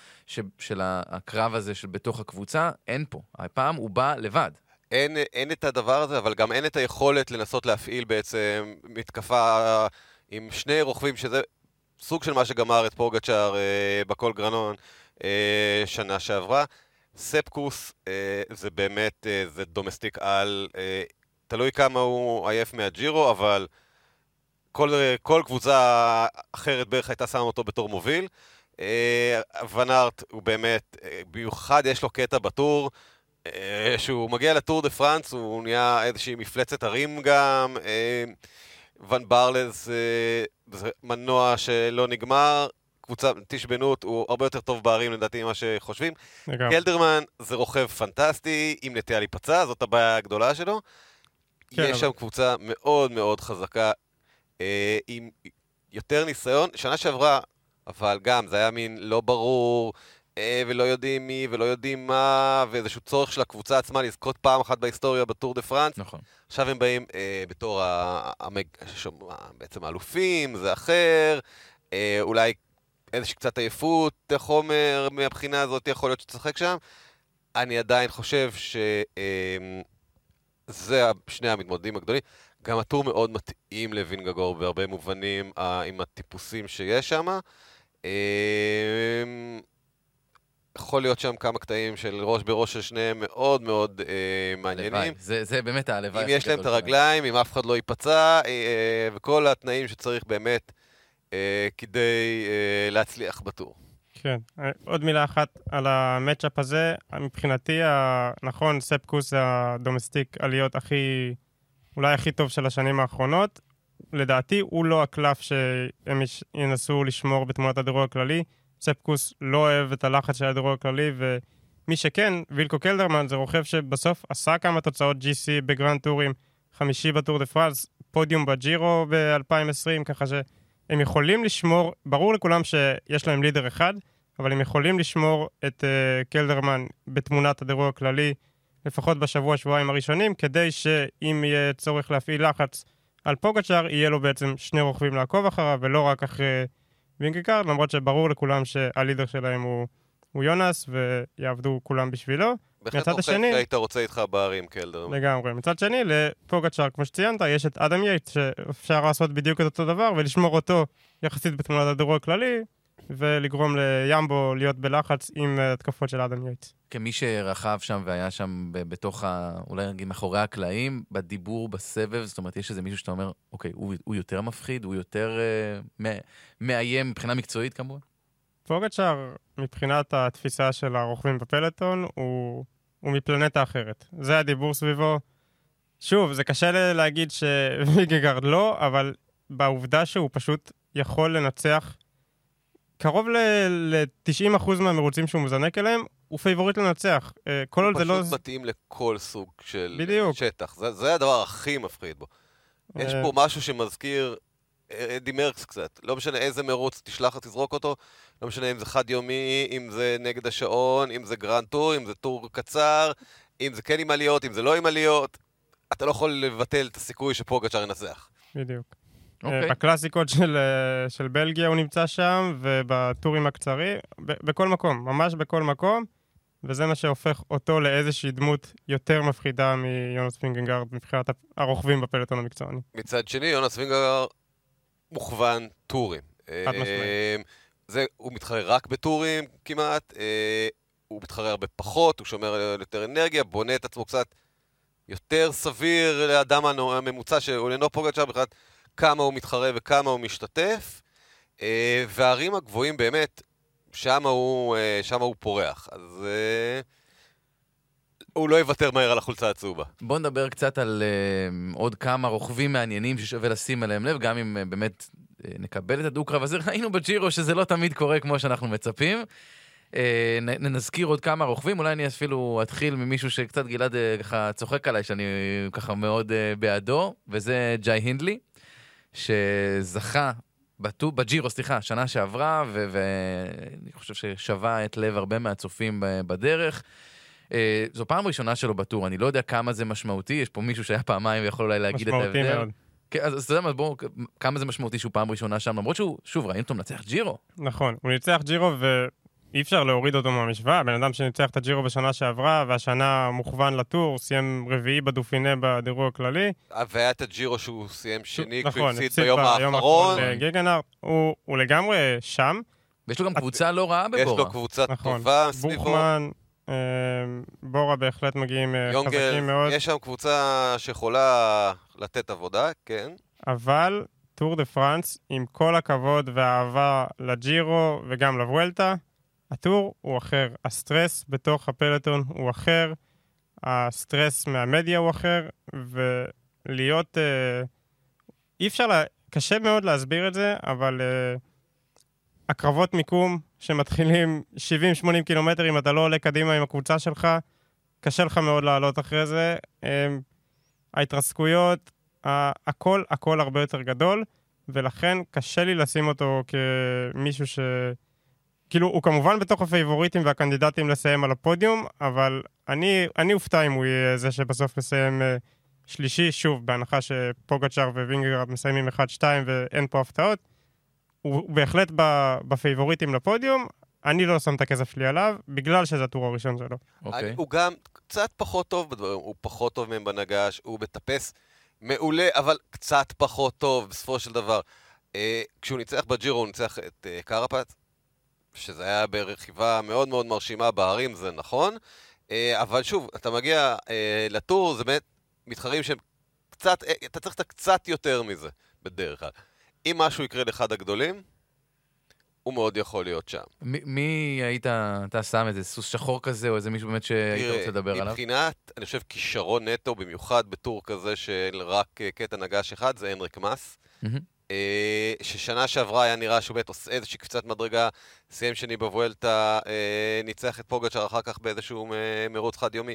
של הקרב הזה של בתוך הקבוצה, אין פה. הפעם הוא בא לבד. אין, אין את הדבר הזה, אבל גם אין את היכולת לנסות להפעיל בעצם מתקפה עם שני רוכבים, שזה סוג של מה שגמר את פורגצ'אר אה, בכל גרנון אה, שנה שעברה. ספקוס אה, זה באמת, אה, זה דומסטיק על, אה, תלוי כמה הוא עייף מהג'ירו, אבל כל, אה, כל קבוצה אחרת בערך הייתה שמה אותו בתור מוביל. אה, ונארט הוא באמת, אה, במיוחד יש לו קטע בטור, שהוא מגיע לטור דה פרנס, הוא נהיה איזושהי מפלצת הרים גם. אה, ון ברלז אה, זה מנוע שלא נגמר, קבוצה, תשבנות, הוא הרבה יותר טוב בערים לדעתי ממה שחושבים. קלדרמן זה רוכב פנטסטי, עם נטייה להיפצע, זאת הבעיה הגדולה שלו. כן, יש אבל... שם קבוצה מאוד מאוד חזקה, אה, עם יותר ניסיון. שנה שעברה, אבל גם, זה היה מין לא ברור, אה, ולא יודעים מי, ולא יודעים מה, ואיזשהו צורך של הקבוצה עצמה לזכות פעם אחת בהיסטוריה בטור דה פרנס. נכון. עכשיו הם באים אה, בתור ה, המג... בעצם האלופים, זה אחר. אה, אולי איזושהי קצת עייפות, חומר מהבחינה הזאת, יכול להיות שתשחק שם. אני עדיין חושב שזה אמ, שני המתמודדים הגדולים. גם הטור מאוד מתאים לווינגגור בהרבה מובנים אה, עם הטיפוסים שיש שם. אמ, יכול להיות שם כמה קטעים של ראש בראש של שניהם מאוד מאוד אה, מעניינים. זה, זה באמת הלוואי. אם יש להם את הרגליים, אם אף אחד לא ייפצע, אה, וכל התנאים שצריך באמת אה, כדי אה, להצליח בטור. כן, אה, עוד מילה אחת על המצ'אפ הזה. מבחינתי, נכון, ספקוס זה הדומסטיק עליות הכי, אולי הכי טוב של השנים האחרונות. לדעתי, הוא לא הקלף שהם ינסו לשמור בתמונת הדירוג הכללי. ספ קוס לא אוהב את הלחץ של הדירוג הכללי, ומי שכן, וילקו קלדרמן זה רוכב שבסוף עשה כמה תוצאות GC בגרנד טורים, חמישי בטור דה פרנס, פודיום בג'ירו ב-2020, ככה ש... הם יכולים לשמור, ברור לכולם שיש להם leader אחד, אבל הם יכולים לשמור את אה, קלדרמן בתמונת הדירוג הכללי, לפחות בשבוע-שבועיים הראשונים, כדי שאם יהיה צורך להפעיל לחץ על פוגצ'אר, יהיה לו בעצם שני רוכבים לעקוב אחריו, ולא רק אחרי וינגגארד, למרות שברור לכולם שה leader שלהם הוא, הוא יונס, ויעבדו כולם בשבילו. בהחלט רוכב שהיית רוצה איתך בהרים, קלדרמן. לגמרי. מצד שני, לפוגצ'אר, כמו שציינת, יש את אדם יייטס, שאפשר לעשות בדיוק את אותו דבר, ולשמור אותו יחסית בתמונת הדירוג הכללי, ולגרום ליומבו להיות בלחץ עם התקפות של אדם יייטס. כמי שרכב שם והיה שם בתוך ה... אולי נגיד מאחורי הקלעים, בדיבור, בסבב, זאת אומרת, יש איזה מישהו שאתה אומר, אוקיי, הוא, הוא יותר מפחיד, הוא יותר אה, מאיים מבחינה מקצועית כמובן? פוגצ'אר, מבחינת התפיסה של הרוכבים בפלטון, הוא, הוא מפלנטה אחרת. זה הדיבור סביבו. שוב, זה קשה להגיד שווינגגארד לא, אבל בעובדה שהוא פשוט יכול לנצח קרוב ל-90% ל- מהמרוצים שהוא מזנק אליהם, הוא פייבוריט לנצח. אה, כל עוד זה לא... הוא פשוט מתאים לכל סוג של בדיוק. שטח. זה, זה הדבר הכי מפחיד בו. יש אה, פה משהו שמזכיר אדי מרקס קצת. לא משנה איזה מרוץ תשלח תזרוק אותו, לא משנה אם זה חד-יומי, אם זה נגד השעון, אם זה גרנד טור, אם זה טור קצר, אם זה כן עם עליות, אם זה לא עם עליות. אתה לא יכול לבטל את הסיכוי שפוגצ'אר ינצח. בדיוק. אוקיי. אה, בקלאסיקות של, אה, של בלגיה הוא נמצא שם, ובטורים הקצרים, ב- בכל מקום, ממש בכל מקום, וזה מה שהופך אותו לאיזושהי דמות יותר מפחידה מיונס וינגגארד מבחינת הרוכבים בפלטון המקצועני. מצד שני, יונס וינגר מוכוון טורים. חד משמעית. אה, זה, הוא מתחרה רק בטורים כמעט, אה, הוא מתחרה הרבה פחות, הוא שומר על יותר אנרגיה, בונה את עצמו קצת יותר סביר לאדם הממוצע שהוא אינו פוגצ'אר בכלל, כמה הוא מתחרה וכמה הוא משתתף, אה, והערים הגבוהים באמת, שם הוא, אה, שם הוא פורח. אז אה, הוא לא יוותר מהר על החולצה הצהובה. בואו נדבר קצת על uh, עוד כמה רוכבים מעניינים ששווה לשים אליהם לב, גם אם uh, באמת uh, נקבל את הדו-קרב הזה. ראינו בג'ירו שזה לא תמיד קורה כמו שאנחנו מצפים. נזכיר עוד כמה רוכבים, אולי אני אפילו אתחיל ממישהו שקצת גלעד ככה צוחק עליי, שאני ככה מאוד בעדו, וזה ג'יי הינדלי, שזכה בטו, בג'ירו, סליחה, שנה שעברה, ו- ואני חושב ששבה את לב הרבה מהצופים בדרך. אה, זו פעם ראשונה שלו בטור, אני לא יודע כמה זה משמעותי, יש פה מישהו שהיה פעמיים ויכול אולי להגיד את ההבדל. משמעותי מאוד. כן, אז אז אתה יודע מה, בואו, כמה זה משמעותי שהוא פעם ראשונה שם, למרות שהוא, שוב, ראינו אותו מנצח ג'ירו. נכון, הוא ניצח ג'ירו ואי אפשר להוריד אותו מהמשוואה. בן אדם שניצח את הג'ירו בשנה שעברה, והשנה מוכוון לטור, סיים רביעי בדופינה בדירוג הכללי. והיה את הג'ירו שהוא סיים שני, נכון, הפסיד הפסיד ביום האחרון. לגגנהארט. הוא הוא לגמרי שם. ויש לו גם את- קבוצה לא רעה יש בבורה. לו קבוצה נכון. טובה סביבו. בוכמן, אה, בורה בהחלט מגיעים אה, חזקים מאוד. יש שם קבוצה שיכולה לתת עבודה, כן. אבל טור דה פרנס, עם כל הכבוד והאהבה לג'ירו וגם לוולטה, הטור הוא אחר. הסטרס בתוך הפלטון הוא אחר, הסטרס מהמדיה הוא אחר, ולהיות... אה, אי אפשר, לה... קשה מאוד להסביר את זה, אבל אה, הקרבות מיקום שמתחילים 70-80 קילומטר, אם אתה לא עולה קדימה עם הקבוצה שלך, קשה לך מאוד לעלות אחרי זה. אה, ההתרסקויות, ה- הכל, הכל הרבה יותר גדול, ולכן קשה לי לשים אותו כמישהו ש... כאילו, הוא כמובן בתוך הפייבוריטים והקנדידטים לסיים על הפודיום, אבל אני, אני אופתע אם הוא יהיה זה שבסוף מסיים אה, שלישי, שוב, בהנחה שפוגצ'אר ווינגגארד מסיימים 1-2 ואין פה הפתעות. הוא בהחלט ב- בפייבוריטים לפודיום, אני לא שם את הכסף שלי עליו, בגלל שזה הטור הראשון שלו. אוקיי. אני- הוא גם קצת פחות טוב בדברים, הוא פחות טוב מהם בנגש, הוא מטפס מעולה, אבל קצת פחות טוב בסופו של דבר. אה, כשהוא ניצח בג'ירו, הוא ניצח את אה, קרפז, שזה היה ברכיבה מאוד מאוד מרשימה בהרים, זה נכון. אה, אבל שוב, אתה מגיע אה, לטור, זה באמת מתחרים שהם קצת, אה, אתה צריך את הקצת יותר מזה, בדרך כלל. אם משהו יקרה לאחד הגדולים, הוא מאוד יכול להיות שם. מי- מי היית, אתה שם איזה סוס שחור כזה, או איזה מישהו באמת שהיית רוצה לדבר עליו? מבחינת, אני חושב, כישרון נטו, במיוחד בטור כזה של רק קטע נגש אחד, זה הנריק מס. מהמם. אה, ששנה שעברה היה נראה שהוא באמת עושה איזושהי קפיצת מדרגה, סיים שני בוולטה, אה, ניצח את פוגצ'ר אחר כך באיזשהו אה, מרוץ חד-יומי.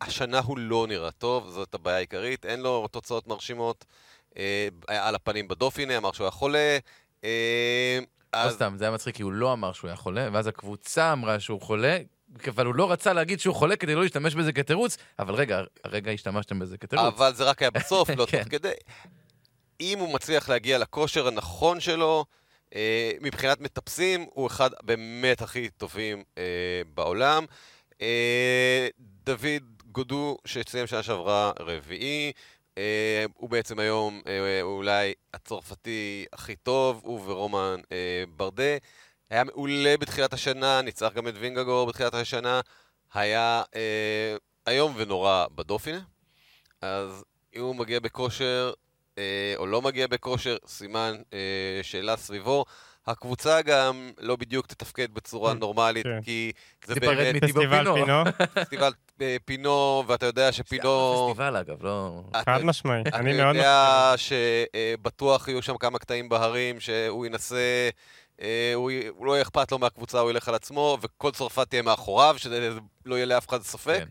השנה הוא לא נראה טוב, זאת הבעיה העיקרית, אין לו תוצאות מרשימות. היה על הפנים בדופיני, אמר שהוא היה חולה. אה, לא אז סתם, זה היה מצחיק, כי הוא לא אמר שהוא היה חולה, ואז הקבוצה אמרה שהוא חולה, אבל הוא לא רצה להגיד שהוא חולה כדי לא להשתמש בזה כתירוץ, אבל רגע, הרגע השתמשתם בזה כתירוץ. אבל זה רק היה בסוף, לא כן. תוך כדי. אם הוא מצליח להגיע לכושר הנכון שלו, אה, מבחינת מטפסים, הוא אחד באמת הכי טובים אה, בעולם. אה, דוד גודו, שסיים שנה שעברה רביעי, אה, הוא בעצם היום אה, אולי הצרפתי הכי טוב, הוא ורומן אה, ברדה. היה מעולה בתחילת השנה, ניצח גם את וינגגור בתחילת השנה. היה אה, איום ונורא בדופינה. אז אם הוא מגיע בכושר או לא מגיע בכושר, סימן אה, שאלה סביבו. הקבוצה גם לא בדיוק תתפקד בצורה כן, נורמלית, כן. כי זה תיפרד באמת מטיבו פסטיבל פינו. פינו, פסטיבל אה, פינו, ואתה יודע שפינו... פסטיבל אגב, לא... אתה- חד משמעי. אתה אני מאוד יודע שבטוח יהיו שם כמה קטעים בהרים, שהוא ינסה, אה, הוא לא יהיה אכפת לו מהקבוצה, הוא ילך על עצמו, וכל צרפת תהיה מאחוריו, שזה לא יהיה לאף אחד ספק.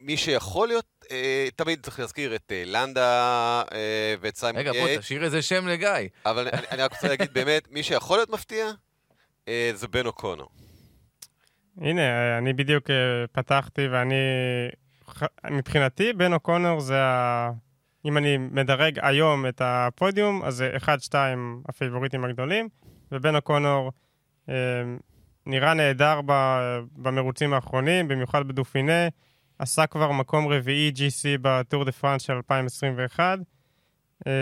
מי שיכול להיות, אה, תמיד צריך להזכיר את אה, לנדה אה, ואת סיימון רגע, בוא תשאיר איזה שם לגיא. אבל אני, אני רק רוצה להגיד באמת, מי שיכול להיות מפתיע, אה, זה בן אוקונור. הנה, אה, אני בדיוק אה, פתחתי ואני... מבחינתי, בן אוקונור זה ה... אם אני מדרג היום את הפודיום, אז זה 1-2 הפייבוריטים הגדולים, ובן אוקונור אה, נראה נהדר ב- במרוצים האחרונים, במיוחד בדופינה. עשה כבר מקום רביעי GC בטור דה פרנס של 2021. אה,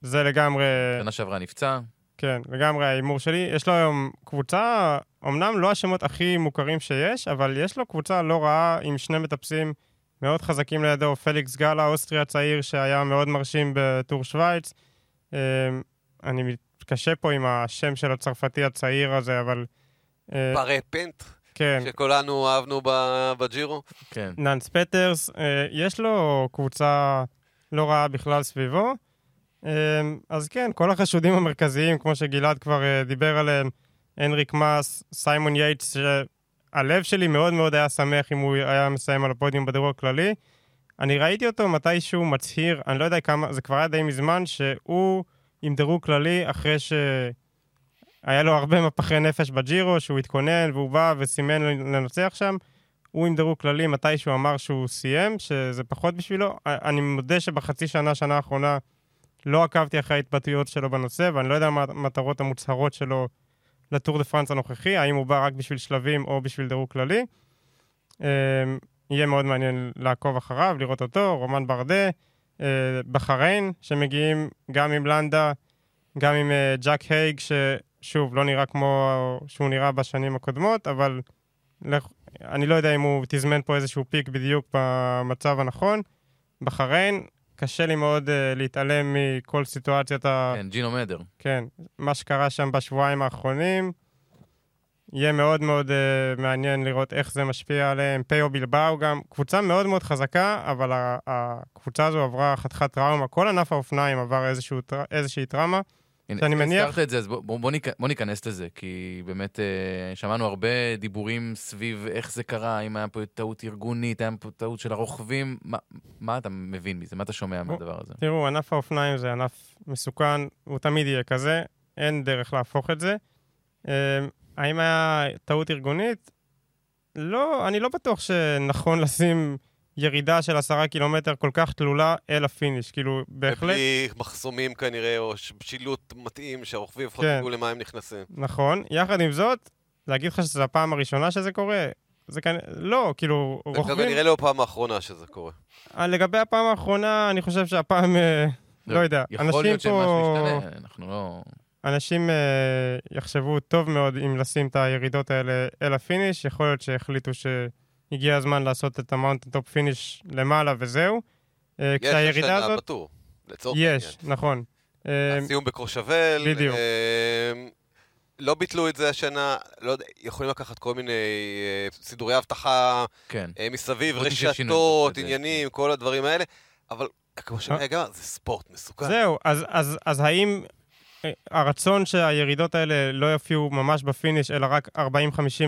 זה לגמרי... שנה שעברה נפצע. כן, לגמרי ההימור שלי. יש לו היום קבוצה, אמנם לא השמות הכי מוכרים שיש, אבל יש לו קבוצה לא רעה עם שני מטפסים מאוד חזקים לידו, פליקס גאלה, אוסטרי הצעיר, שהיה מאוד מרשים בטור שווייץ. אה, אני מתקשה פה עם השם של הצרפתי הצעיר הזה, אבל... אה, פארה פנטר, כן, שכולנו אהבנו ב- בג'ירו. כן. נאנס פטרס, אה, יש לו קבוצה לא רעה בכלל סביבו. אה, אז כן, כל החשודים המרכזיים, כמו שגלעד כבר אה, דיבר עליהם, אנריק מאס, סיימון יייטס, שהלב שלי מאוד מאוד היה שמח אם הוא היה מסיים על הפודיום בדירוג הכללי. אני ראיתי אותו מתישהו מצהיר, אני לא יודע כמה, זה כבר היה די מזמן, שהוא עם דירוג כללי אחרי שהיה לו הרבה מפחי נפש בג'ירו, שהוא התכונן והוא בא וסימן לנצח שם. הוא עם דירוג כללי, מתישהו אמר שהוא סיים, שזה פחות בשבילו. אני מודה שבחצי שנה, שנה האחרונה, לא עקבתי אחרי ההתבטאויות שלו בנושא, ואני לא יודע מה המטרות המוצהרות שלו לטור דה פרנס הנוכחי, האם הוא בא רק בשביל שלבים או בשביל דירוג כללי. אמ, יהיה מאוד מעניין לעקוב אחריו, לראות אותו, רומן ברדה, אה, בחריין, שמגיעים גם עם לנדה, גם עם אה, ג'אק הייג, ששוב, לא נראה כמו שהוא נראה בשנים הקודמות, אבל אני לא יודע אם הוא תזמן פה איזשהו פיק בדיוק במצב הנכון. בחריין, קשה לי מאוד uh, להתעלם מכל סיטואציית ה... כן, ג'ינו מדר. כן, מה שקרה שם בשבועיים האחרונים. יהיה מאוד מאוד uh, מעניין לראות איך זה משפיע עליהם. פיו בלבאו גם, קבוצה מאוד מאוד חזקה, אבל הקבוצה הזו עברה חתיכת טראומה. כל ענף האופניים עבר איזשהו, איזושהי טראומה. הנה, שאני מניח- הזכרת את זה, אז בוא, בוא, בוא, ניכ... בוא ניכנס לזה, כי באמת אה, שמענו הרבה דיבורים סביב איך זה קרה, אם היה פה טעות ארגונית, היה פה טעות של הרוכבים, מה, מה אתה מבין מזה? מה אתה שומע מהדבר הזה? תראו, ענף האופניים זה ענף מסוכן, הוא תמיד יהיה כזה, אין דרך להפוך את זה. אה, האם היה טעות ארגונית? לא, אני לא בטוח שנכון לשים ירידה של עשרה קילומטר כל כך תלולה אל ה finish. כאילו, בהחלט, ובלי מחסומים כנראה, או ש- שילוט מתאים, שהרוכבים לפחות כן. ידעו למה הם נכנסים. נכון. יחד עם זאת, להגיד לך שזו הפעם הראשונה שזה קורה? זה כנראה, לא, כאילו, זה רוכבים... כנראה לא הפעם האחרונה שזה קורה. אה, לגבי הפעם האחרונה, אני חושב שהפעם, אה, לא יודע, יכול אנשים להיות שמשהו פה... ישתנה, אנחנו לא... אנשים uh, יחשבו טוב מאוד אם לשים את הירידות האלה אל ה finish, יכול להיות שהחליטו שהגיע הזמן לעשות את ה mountain top finish למעלה וזהו. Uh, יש השנה הזאת... בטור, לצורך יש, נכון. Uh, הסיום בקורשבל. בדיוק. אה, לא ביטלו את זה השנה, לא יודע, יכולים לקחת כל מיני אה, סידורי אבטחה כן. אה, מסביב, רשתות. עניינים, כל הדברים האלה, אבל כמו שנגע, זה ספורט מסוכן. זהו, אז, אז, אז האם אה, הרצון שהירידות האלה לא יופיעו ממש ב finish, אלא רק 40-50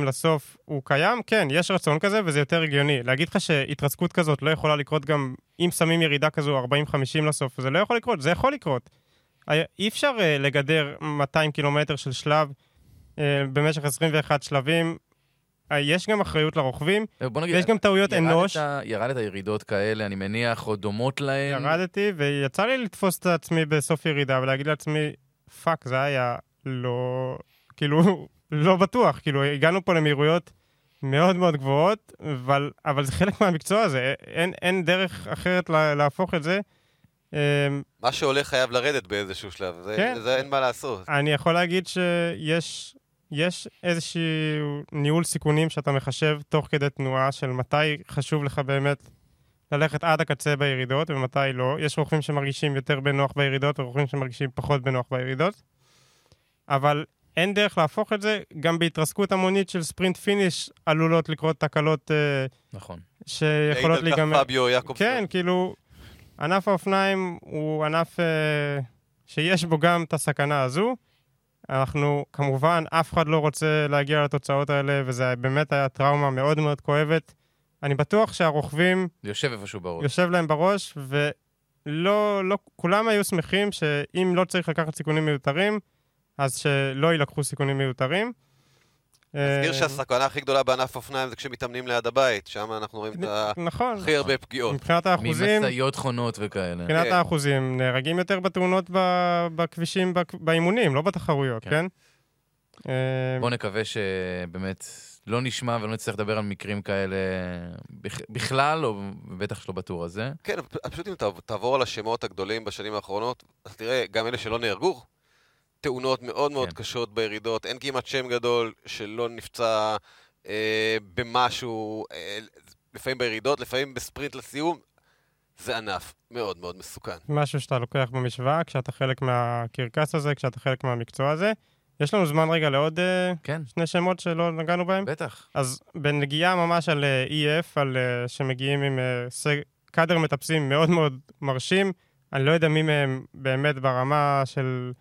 לסוף, הוא קיים? כן, יש רצון כזה, וזה יותר הגיוני. להגיד לך שהתרסקות כזאת לא יכולה לקרות גם אם שמים ירידה כזו 40-50 לסוף, זה לא יכול לקרות, זה יכול לקרות. היה- אי אפשר uh, לגדר 200 קילומטר של שלב uh, במשך 21 שלבים. Uh, יש גם אחריות לרוכבים, אה, נגיד, ויש גם טעויות ירדת- אנוש. ירדת ירידות כאלה, אני מניח, או דומות להן. ירדתי, ויצא לי לתפוס את עצמי בסוף ירידה ולהגיד לעצמי, fuck, זה היה לא... כאילו, לא בטוח. כאילו, הגענו פה למהירויות מאוד מאוד גבוהות, אבל, אבל זה חלק מהמקצוע הזה. אין, אין דרך אחרת לה, להפוך את זה. אמ, מה שעולה חייב לרדת באיזשהו שלב, זה, כן. זה אין מה לעשות. אני יכול להגיד שיש יש איזשהו ניהול סיכונים שאתה מחשב תוך כדי תנועה של מתי חשוב לך באמת ללכת עד הקצה בירידות ומתי לא. יש רוכבים שמרגישים יותר בנוח בירידות ורוכבים שמרגישים פחות בנוח בירידות. אבל אין דרך להפוך את זה, גם בהתרסקות המונית של ספרינט פיניש עלולות לקרות תקלות אה, נכון. שיכולות העיד על כך להיגמר. פביו יעקובסון. כן, כאילו, ענף האופניים הוא ענף אה, שיש בו גם את הסכנה הזו. אנחנו, כמובן, אף אחד לא רוצה להגיע לתוצאות האלה, וזה באמת היה טראומה מאוד מאוד כואבת. אני בטוח שהרוכבים, זה יושב איפשהו בראש. יושב להם בראש, ולא, לא, כולם היו שמחים שאם לא צריך לקחת סיכונים מיותרים, אז שלא יילקחו סיכונים מיותרים. נזכיר אה, שהסכנה הכי גדולה בענף אופניים זה כשמתאמנים ליד הבית, שם אנחנו רואים את נכון, הכי הרבה פגיעות. מבחינת האחוזים, ממשאיות חונות וכאלה. מבחינת כן. האחוזים, נהרגים יותר בתאונות בכבישים, באימונים, לא בתחרויות, כן. כן? אה, בואו נקווה שבאמת לא נשמע ולא נצטרך לדבר על מקרים כאלה בכ- בכלל, או בטח שלא בטור הזה. כן, פשוט אם תעב- תעבור על השמות הגדולים בשנים האחרונות, אז תראה, גם אלה שלא נהרגו, תאונות מאוד מאוד כן. קשות בירידות, אין כמעט שם גדול שלא נפצע אה, במשהו, אה, לפעמים בירידות, לפעמים בספרינט לסיום, זה ענף מאוד מאוד מסוכן. משהו שאתה לוקח במשוואה כשאתה חלק מהקרקס הזה, כשאתה חלק מהמקצוע הזה. יש לנו זמן רגע לעוד אה, כן, שני שמות שלא נגענו בהם? בטח. אז בנגיעה ממש על אה, EF, על אה, שמגיעים עם סג- קאדר מטפסים מאוד מאוד מרשים. אני לא יודע מי מהם באמת ברמה של...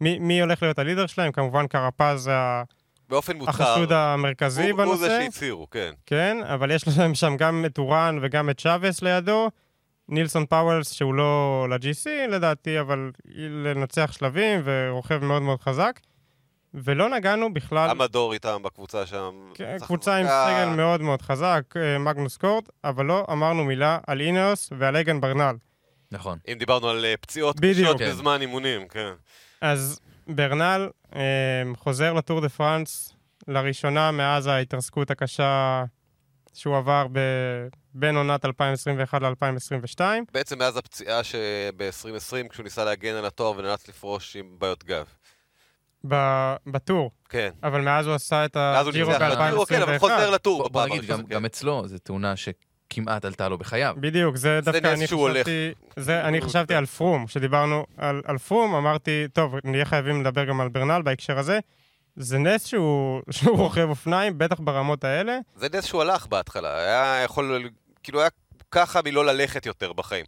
מי, מי הולך להיות ה leader שלהם? כמובן קרפאס זה ה- באופן מוצהר, החשוד המרכזי הוא, הוא זה בנושא. שהצהירו, כן. כן, אבל יש להם שם גם את אוראן וגם את צ'אבס לידו. נילסון פאוולס, שהוא לא ל-GC לדעתי, אבל לנצח שלבים ורוכב מאוד מאוד חזק. ולא נגענו בכלל, המדור איתם בקבוצה שם. כן, קבוצה עם. סגל מאוד מאוד חזק, אה, מגנוס קורט, אבל לא אמרנו מילה על אינאוס ועל אגן ברנל. נכון. אם דיברנו על אה, פציעות. קשות כן. בזמן אימונים, כן. אז ברנל אה, חוזר לטור דה פרנס לראשונה מאז ההתרסקות הקשה שהוא עבר ב... בין עונת 2021 ל-2022. בעצם מאז הפציעה שב-2020, כשהוא ניסה להגן על התואר ונאלץ לפרוש עם בעיות גב. בטור, כן. אבל מאז הוא עשה את הג'ירו ניצח בטור, כן, אבל חוזר ב-2021. לטור בוא, בפעם נגיד, גם, הראשונה, גם כן. אצלו זו תאונה שכמעט עלתה לו בחייו. בדיוק, זה דווקא אני. חשבתי, זה, אני חשבתי על פרום, כשדיברנו על, על פרום, אמרתי, טוב, נהיה חייבים לדבר גם על ברנל בהקשר הזה. זה נס שהוא, שהוא רוכב אופניים, בטח ברמות האלה. זה נס שהוא הלך בהתחלה, היה יכול, כאילו היה ככה מלא ללכת יותר בחיים.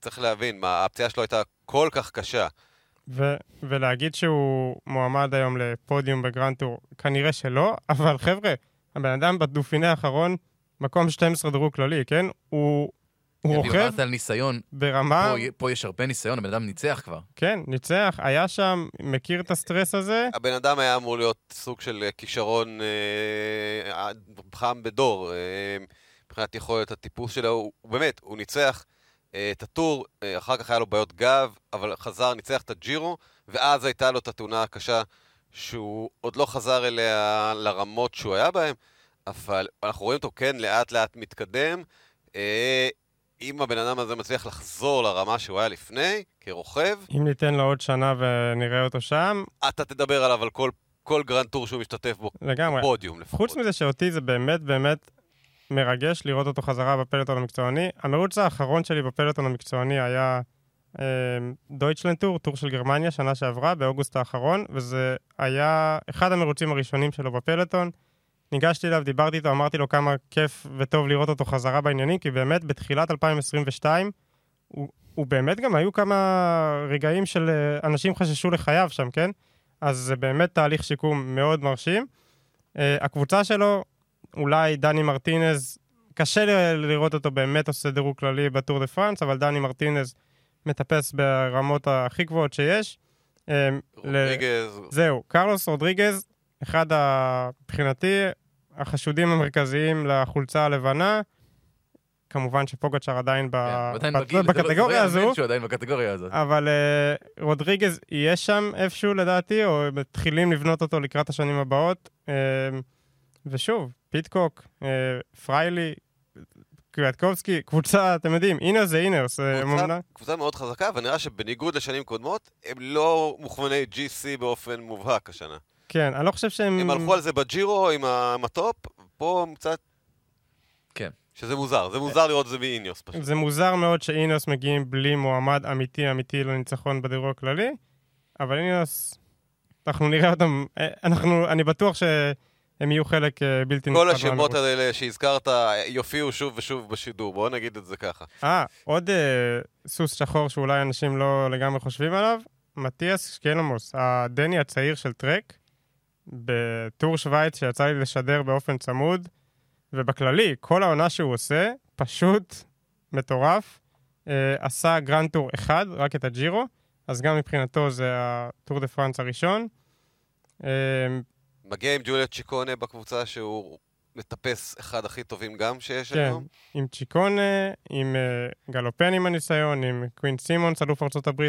צריך להבין, מה, הפציעה שלו הייתה כל כך קשה. ו- ולהגיד שהוא מועמד היום לפודיום ב grand tour, כנראה שלא, אבל חבר'ה, הבן אדם בדופיני האחרון, מקום 12 דירוג כללי, כן? הוא, הוא כן, רוכב דיברת על ניסיון, ברמה, פה, פה יש הרבה ניסיון, הבן אדם ניצח כבר. כן, ניצח, היה שם, מכיר את הסטרס הזה, הבן אדם היה אמור להיות סוג של אה, כישרון אה, חם בדור, אה, מבחינת יכולת הטיפוס שלו, הוא, הוא באמת, הוא ניצח אה, את הטור, אה, אחר כך היה לו בעיות גב, אבל חזר, ניצח את הג'ירו, ואז הייתה לו את התאונה הקשה שהוא עוד לא חזר אליה לרמות שהוא היה בהן, אבל אנחנו רואים אותו כן לאט לאט מתקדם. אה, אם הבן אדם הזה מצליח לחזור לרמה שהוא היה לפני, כרוכב, אם ניתן לו עוד שנה ונראה אותו שם, אתה תדבר עליו על כל, כל grand tour שהוא משתתף בו, לגמרי. פודיום לפחות. חוץ מזה שאותי זה באמת באמת מרגש לראות אותו חזרה בפלטון המקצועני. המרוץ האחרון שלי בפלטון המקצועני היה אה, דויטשלנד טור, טור של גרמניה, שנה שעברה, באוגוסט האחרון, וזה היה אחד המרוצים הראשונים שלו בפלטון. ניגשתי אליו, דיברתי איתו, אמרתי לו כמה כיף וטוב לראות אותו חזרה בעניינים, כי באמת בתחילת 2022, הוא, הוא באמת גם היו כמה רגעים של אה, אנשים חששו לחייו שם, כן? אז זה באמת תהליך שיקום מאוד מרשים. Uh, הקבוצה שלו, אולי דני מרטינז, קשה ל- לראות אותו באמת עושה דירוג כללי בטור דה פרנס, אבל דני מרטינז מטפס ברמות הכי גבוהות שיש. ל- רודריגז, זהו, קרלוס רודריגז, אחד, ה- מבחינתי, החשודים המרכזיים לחולצה הלבנה. כמובן שפוגצ'ר עדיין, ב... כן, עדיין ב- בגיל, לא- לא בקטגוריה יאמן הזו. שהוא עדיין בקטגוריה הזאת. אבל uh, רודריגז יהיה שם איפשהו לדעתי, או מתחילים לבנות אותו לקראת השנים הבאות. Uh, ושוב, פיטקוק, uh, פריילה, קריאטקובסקי, קבוצה, אתם יודעים, אינאוס זה אינאוס. אה, קבוצה- מאוד חזקה, ונראה שבניגוד לשנים קודמות, הם לא מוכווני GC באופן מובהק השנה. כן, אני לא חושב שהם... הם הלכו על זה בג'ירו עם הטופ, פה הם קצת... כן. שזה מוזר, זה מוזר לראות את זה מאינאוס פשוט. זה מוזר מאוד שאינאוס מגיעים בלי מועמד אמיתי אמיתי לניצחון בדירוג הכללי, אבל אינאוס, אנחנו נראה אותם, אה, אנחנו, אני בטוח שהם יהיו חלק אה, בלתי כל נפרד השמות. האלה שהזכרת יופיעו שוב ושוב בשידור, בואו נגיד את זה ככה. אה, עוד אה, סוס שחור שאולי אנשים לא לגמרי חושבים עליו, מתיאס שקלמוסה, הדני הצעיר של טרק, בטור שווייץ שיצא לי לשדר באופן צמוד, ובכללי, כל העונה שהוא עושה, פשוט מטורף. אה, עשה grand tour אחד, רק את הג'ירו, אז גם מבחינתו זה הטור דה פרנס הראשון. אה, מגיע עם ג'וליו צ'יקונה בקבוצה שהוא מטפס אחד הכי טובים גם שיש כן, היום. עם צ'יקונה, עם אה, גלופן עם הניסיון, עם קווין סימונס, אלוף ארה"ב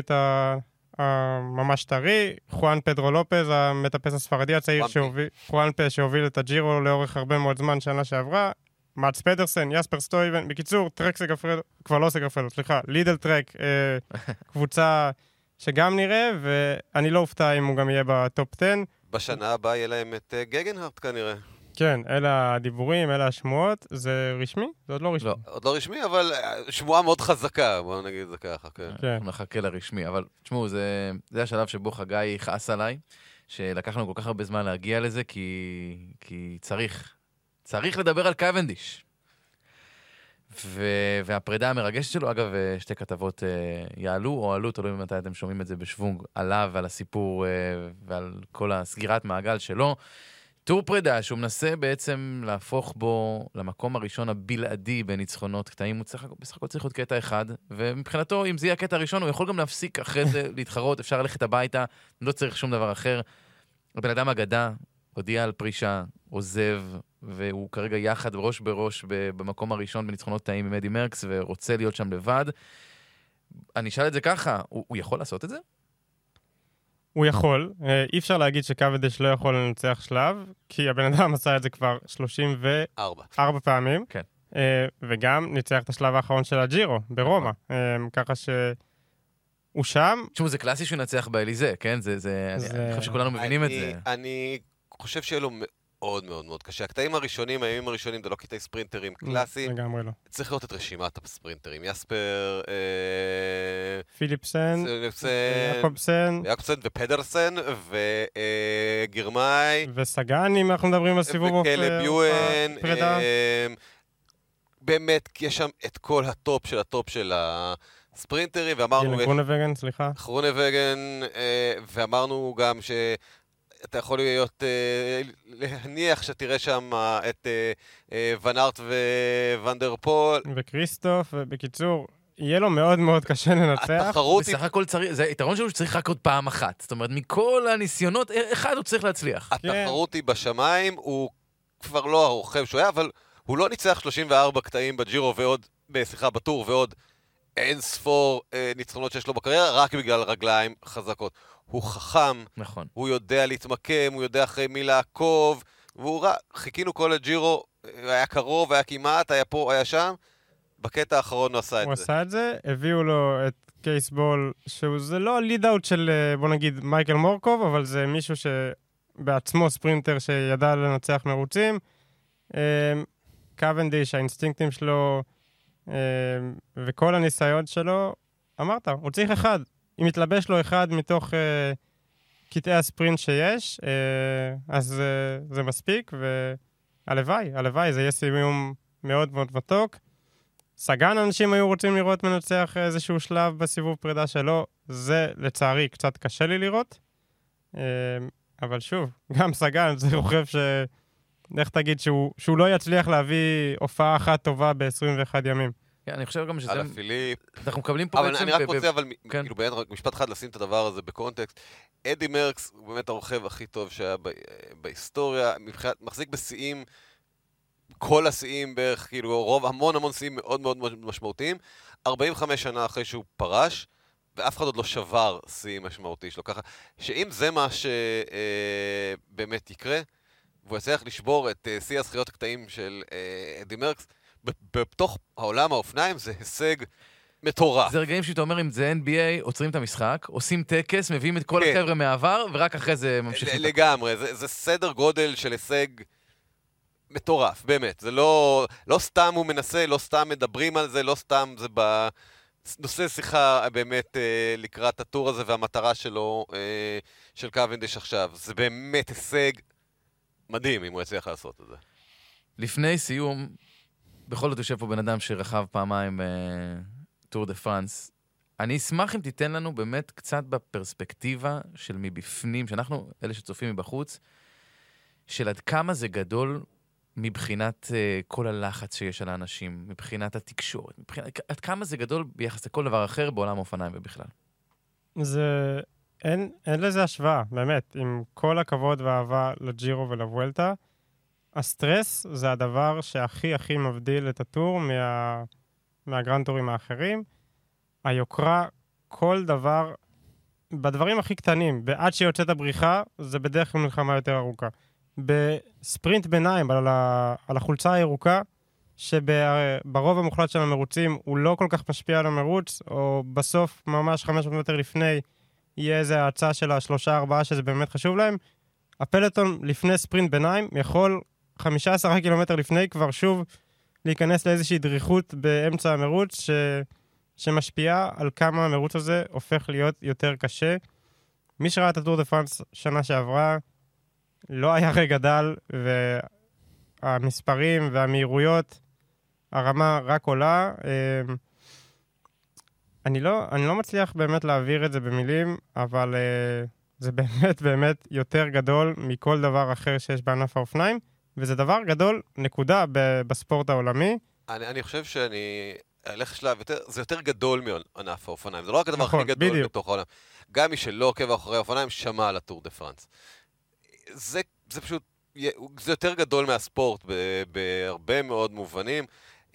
הממש טרי, חואן פדרו לופז, המטפס הספרדי הצעיר. שהוביל, חואנפה שהוביל את הג'ירו לאורך הרבה מאוד זמן שנה שעברה, מאץ פדרסן, יאספר סטויבן, בקיצור, טרק סגפרדו, כבר לא סגפרדו, סליחה, לידל טרק, אה, קבוצה שגם נראה, ואני לא אופתע אם הוא גם יהיה ב top 10. בשנה הבאה יהיה להם את אה, גגנהארט כנראה. כן, אלה הדיבורים, אלה השמועות, זה רשמי? זה עוד לא רשמי. לא. עוד לא רשמי, אבל אה, שמועה מאוד חזקה, בואו נגיד את זה ככה, כן. כן. אנחנו נחכה לרשמי, אבל תשמעו, זה, זה השלב שבו חגי יכעס עליי, שלקח לנו כל כך הרבה זמן להגיע לזה, כי, כי צריך, צריך לדבר על קוונדיש. ו, והפרידה המרגשת שלו, אגב, אה, שתי כתבות אה, יעלו או עלו, תלוי מתי אתם שומעים את זה בשוונג, עליו ועל הסיפור אה, ועל כל הסגירת מעגל שלו. טור פרידה שהוא מנסה בעצם להפוך בו למקום הראשון הבלעדי בניצחונות קטעים, הוא צריך, בסך הכל צריך להיות קטע אחד, ומבחינתו, אם זה יהיה הקטע הראשון, הוא יכול גם להפסיק אחרי זה להתחרות, אפשר ללכת הביתה, לא צריך שום דבר אחר. הבן אדם אגדה, הודיע על פרישה, עוזב, והוא כרגע יחד ראש בראש במקום הראשון בניצחונות קטעים עם אדי מרקס, ורוצה להיות שם לבד. אני אשאל את זה ככה, הוא, הוא יכול לעשות את זה? הוא יכול, אה, אי אפשר להגיד שקוודש לא יכול לנצח שלב, כי הבן אדם עשה את זה כבר 34 ארבע. פעמים. כן. אה, וגם ניצח את השלב האחרון של הג'ירו, ברומא. אה, ככה שהוא שם, תשמעו, זה קלאסי שהוא ינצח באליזה, כן? זה, זה, זה- אני חושב שכולנו מבינים את אני- זה. אני חושב שיהיה לו מאוד מאוד מאוד קשה. הקטעים הראשונים, הימים הראשונים, זה לא קטעי ספרינטרים קלאסיים. לגמרי לא. צריך לראות את רשימת הספרינטרים. יספר, אה, פיליפסן, יעקובסן יעקובסן ופדרסן וגרמאי. וסגן, אם אנחנו מדברים על סיבוב אוף- וכלב אוף יואן. אה, באמת, יש שם את כל הטופ של הטופ של הספרינטרים, ואמרנו... דילן גרונווגן, סליחה. גרונווגן, אה, ואמרנו גם שאתה יכול להיות, אה, להניח שתראה שם את אה, אה, ואן ארט ואן דר פול. וכריסטוף, ובקיצור, יהיה לו מאוד מאוד קשה לנצח. התחרות היא בסך הכל צריך, זה היתרון שלו שצריך רק עוד פעם אחת. זאת אומרת, מכל הניסיונות, אחד הוא צריך להצליח. התחרות היא בשמיים, הוא כבר לא הרוכב שהוא היה, אבל הוא לא ניצח 34 קטעים בג'ירו ועוד, סליחה, בטור ועוד אין ספור אה, ניצחונות שיש לו בקריירה, רק בגלל רגליים חזקות. הוא חכם, נכון. הוא יודע להתמקם, הוא יודע אחרי מי לעקוב, והוא רע. חיכינו כל הג'ירו, היה קרוב, היה כמעט, היה פה, היה שם. בקטע האחרון הוא עשה הוא את זה. עשה את זה, הביאו לו את קייסבול, שזה לא הליד אאוט של, אה, בוא נגיד, מייקל מורקוב, אבל זה מישהו שבעצמו ספרינטר שידע לנצח מרוצים. אה, קוונדיש, האינסטינקטים שלו אה, וכל הניסיון שלו, אמרת, הוא צריך אחד. אם יתלבש לו אחד מתוך אה, קטעי הספרינט שיש, אה, אז אה, זה מספיק, והלוואי, הלוואי, זה יהיה סיום מאוד מאוד מתוק. סגן אנשים היו רוצים לראות מנצח איזשהו שלב בסיבוב פרידה שלו, זה לצערי קצת קשה לי לראות. אה, אבל שוב, גם סגן זה רוכב ש... איך תגיד שהוא, שהוא לא יצליח להביא הופעה אחת טובה ב-21 ימים. כן, אני חושב גם שזה... על הפיליפ. אנחנו מקבלים פה אבל בעצם... אני רק רוצה, אבל כן. כאילו, באמת, רק משפט אחד לשים את הדבר הזה בקונטקסט. אדי מרקס הוא באמת הרוכב הכי טוב שהיה ב- בהיסטוריה, מבחינת, מחזיק בשיאים, כל השיאים בערך, כאילו, רוב, המון המון שיאים מאוד מאוד משמעותיים. 45 שנה אחרי שהוא פרש, ואף אחד עוד לא שבר שיא משמעותי שלו. ככה, שאם זה מה שבאמת יקרה, והוא יצליח לשבור את אה, שיא הזכיות הקטעים של אה, אדי מרקס, בתוך העולם האופניים זה הישג מטורף. זה רגעים שאתה אומר, אם זה NBA, עוצרים את המשחק, עושים טקס, מביאים את כל כן. החבר'ה מהעבר, ורק אחרי זה ממשיכים. לגמרי, זה, זה סדר גודל של הישג מטורף, באמת. זה לא, לא סתם הוא מנסה, לא סתם מדברים על זה, לא סתם זה בנושא שיחה באמת אה, לקראת הטור הזה והמטרה שלו, אה, של קוונדיש עכשיו. זה באמת הישג מדהים אם הוא יצליח לעשות את זה. לפני סיום, בכל זאת יושב פה בן אדם שרכב פעמיים טור דה פרנס. אני אשמח אם תיתן לנו באמת קצת בפרספקטיבה של מבפנים, שאנחנו, אלה שצופים מבחוץ, של עד כמה זה גדול מבחינת uh, כל הלחץ שיש על האנשים, מבחינת התקשורת, מבחינת... עד כמה זה גדול ביחס לכל דבר אחר בעולם האופניים ובכלל? זה... אין, אין לזה השוואה, באמת. עם כל הכבוד והאהבה לג'ירו ולוולטה, הסטרס זה הדבר שהכי הכי מבדיל את הטור מה, מהגרנטורים האחרים. היוקרה, כל דבר, בדברים הכי קטנים, ועד שיוצאת הבריחה, זה בדרך כלל מלחמה יותר ארוכה. בספרינט ביניים, על, ה, על החולצה הירוקה, שברוב המוחלט של המרוצים הוא לא כל כך משפיע על המרוץ, או בסוף, ממש 500 מטר לפני, יהיה איזה האצה של השלושה ארבעה שזה באמת חשוב להם. הפלטון לפני ספרינט ביניים יכול 15 קילומטר לפני כבר שוב להיכנס לאיזושהי דריכות באמצע המרוץ ש... שמשפיעה על כמה המרוץ הזה הופך להיות יותר קשה. מי שראה את הטור דה פרנס שנה שעברה, לא היה רגע דל, והמספרים והמהירויות, הרמה רק עולה. אמ, אני לא, אני לא מצליח באמת להעביר את זה במילים, אבל uh, זה באמת באמת יותר גדול מכל דבר אחר שיש בענף האופניים, וזה דבר גדול, נקודה, ב- בספורט העולמי. אני, אני חושב שאני אלך שלב יותר, זה יותר גדול מענף האופניים, זה לא רק הדבר נכון, הכי גדול בדיוק. בתוך העולם. גם מי שלא עוקב אחרי האופניים שמע על הטור דה פרנס. זה, זה פשוט, זה יותר גדול מהספורט בהרבה מאוד מובנים.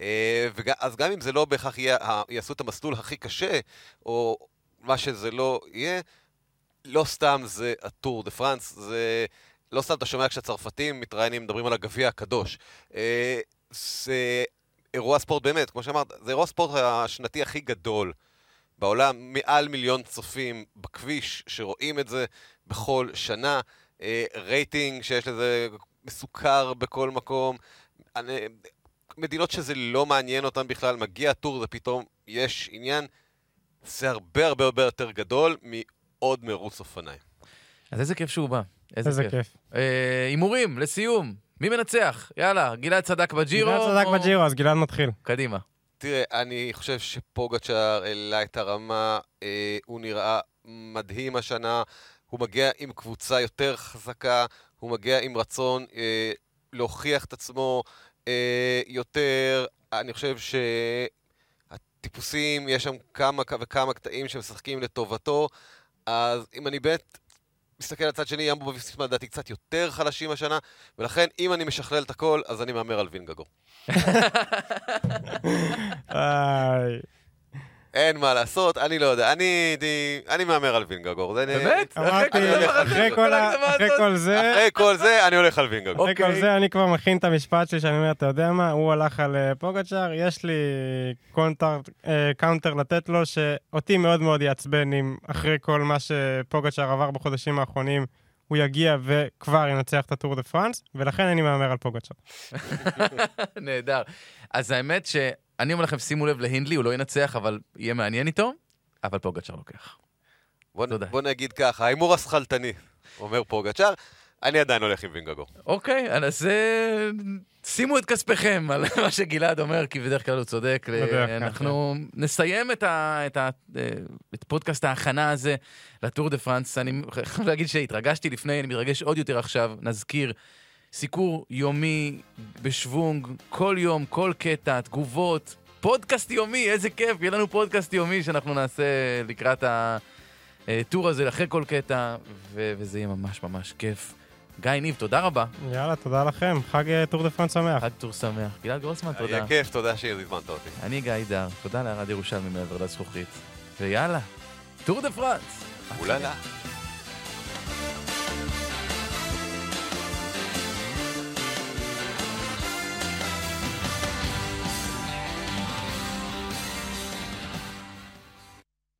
אה, אז גם אם זה לא בהכרח יהיה, יעשו את המסלול הכי קשה, או מה שזה לא יהיה, לא סתם זה הטור דה פרנס, זה... לא סתם אתה שומע כשהצרפתים מתראיינים, מדברים על הגביע הקדוש. אה, זה אירוע ספורט באמת, כמו שאמרת, זה אירוע ספורט השנתי הכי גדול בעולם, מעל מיליון צופים בכביש שרואים את זה בכל שנה, אה, רייטינג שיש לזה מסוכר בכל מקום. מדינות שזה לא מעניין אותן בכלל, מגיע טור ופתאום יש עניין, זה הרבה הרבה הרבה יותר גדול מעוד מרוץ אופניים. אז איזה כיף שהוא בא. איזה, איזה כיף. אה, הימורים, לסיום. מי מנצח? יאללה, גלעד צדק בג'ירו. גלעד צדק או- בג'ירו, אז גלעד מתחיל. קדימה. תראה, אני חושב שפוגצ'אר העלה את הרמה, אה, הוא נראה מדהים השנה, הוא מגיע עם קבוצה יותר חזקה, הוא מגיע עם רצון אה, להוכיח את עצמו אה, יותר. אני חושב שהטיפוסים, יש שם כמה וכמה קטעים שמשחקים לטובתו, אז אם אני באמת מסתכל על הצד שני, ימבו בוויסמה לדעתי קצת יותר חלשים השנה, ולכן אם אני משכלל את הכל, אז אני מהמר על וינגגור. אין מה לעשות, אני לא יודע, אני, אני, אני מהמר על וינגגור. באמת? אני, אמרתי, אחרי וינגגור. כל אחרי. כל זה, אחרי כל זה, אני הולך על וינגגור. אחרי כל אוקיי. זה אני כבר מכין את המשפט שלי, שאני אומר, אתה יודע מה, הוא הלך על אה, פוגצ'אר, יש לי קונטר, אה, counter לתת לו, שאותי מאוד מאוד יעצבן אם אחרי כל מה שפוגצ'אר עבר בחודשים האחרונים, הוא יגיע וכבר ינצח את הטור דה פרנס, ולכן אני מהמר על פוגצ'אר. נהדר. אז האמת שאני אומר לכם, שימו לב להינדלי, הוא לא ינצח, אבל יהיה מעניין איתו, אבל פוגצ'ר לוקח. בוא, תודה. בוא נגיד ככה, ההימור השכלתני, אומר פוגצ'אר, אני עדיין הולך עם וינגגור. אוקיי, אז אה, שימו את כספכם על מה שגלעד אומר, כי בדרך כלל הוא צודק. כלל, אנחנו נסיים את, ה, את, ה, אה, את פודקאסט ההכנה הזה לטור דה פרנס. אני חייב להגיד שהתרגשתי לפני, אני מתרגש עוד יותר עכשיו. נזכיר, סיקור יומי בשוונג, כל יום, כל קטע, תגובות, פודקאסט יומי, איזה כיף, יהיה לנו פודקאסט יומי שאנחנו נעשה לקראת הטור הזה, אחרי כל קטע, ו- וזה יהיה ממש ממש כיף. גיא ניב, תודה רבה. יאללה, תודה לכם, חג אה, טור דה פרנס שמח. חג טור שמח. גלעד גרוסמן, תודה. יהיה כיף, תודה שהזמנת אותי. אני גיא דר, תודה לארז ירושלמי מעבר לזכוכית. ויאללה, טור דה פרנס. אוללה.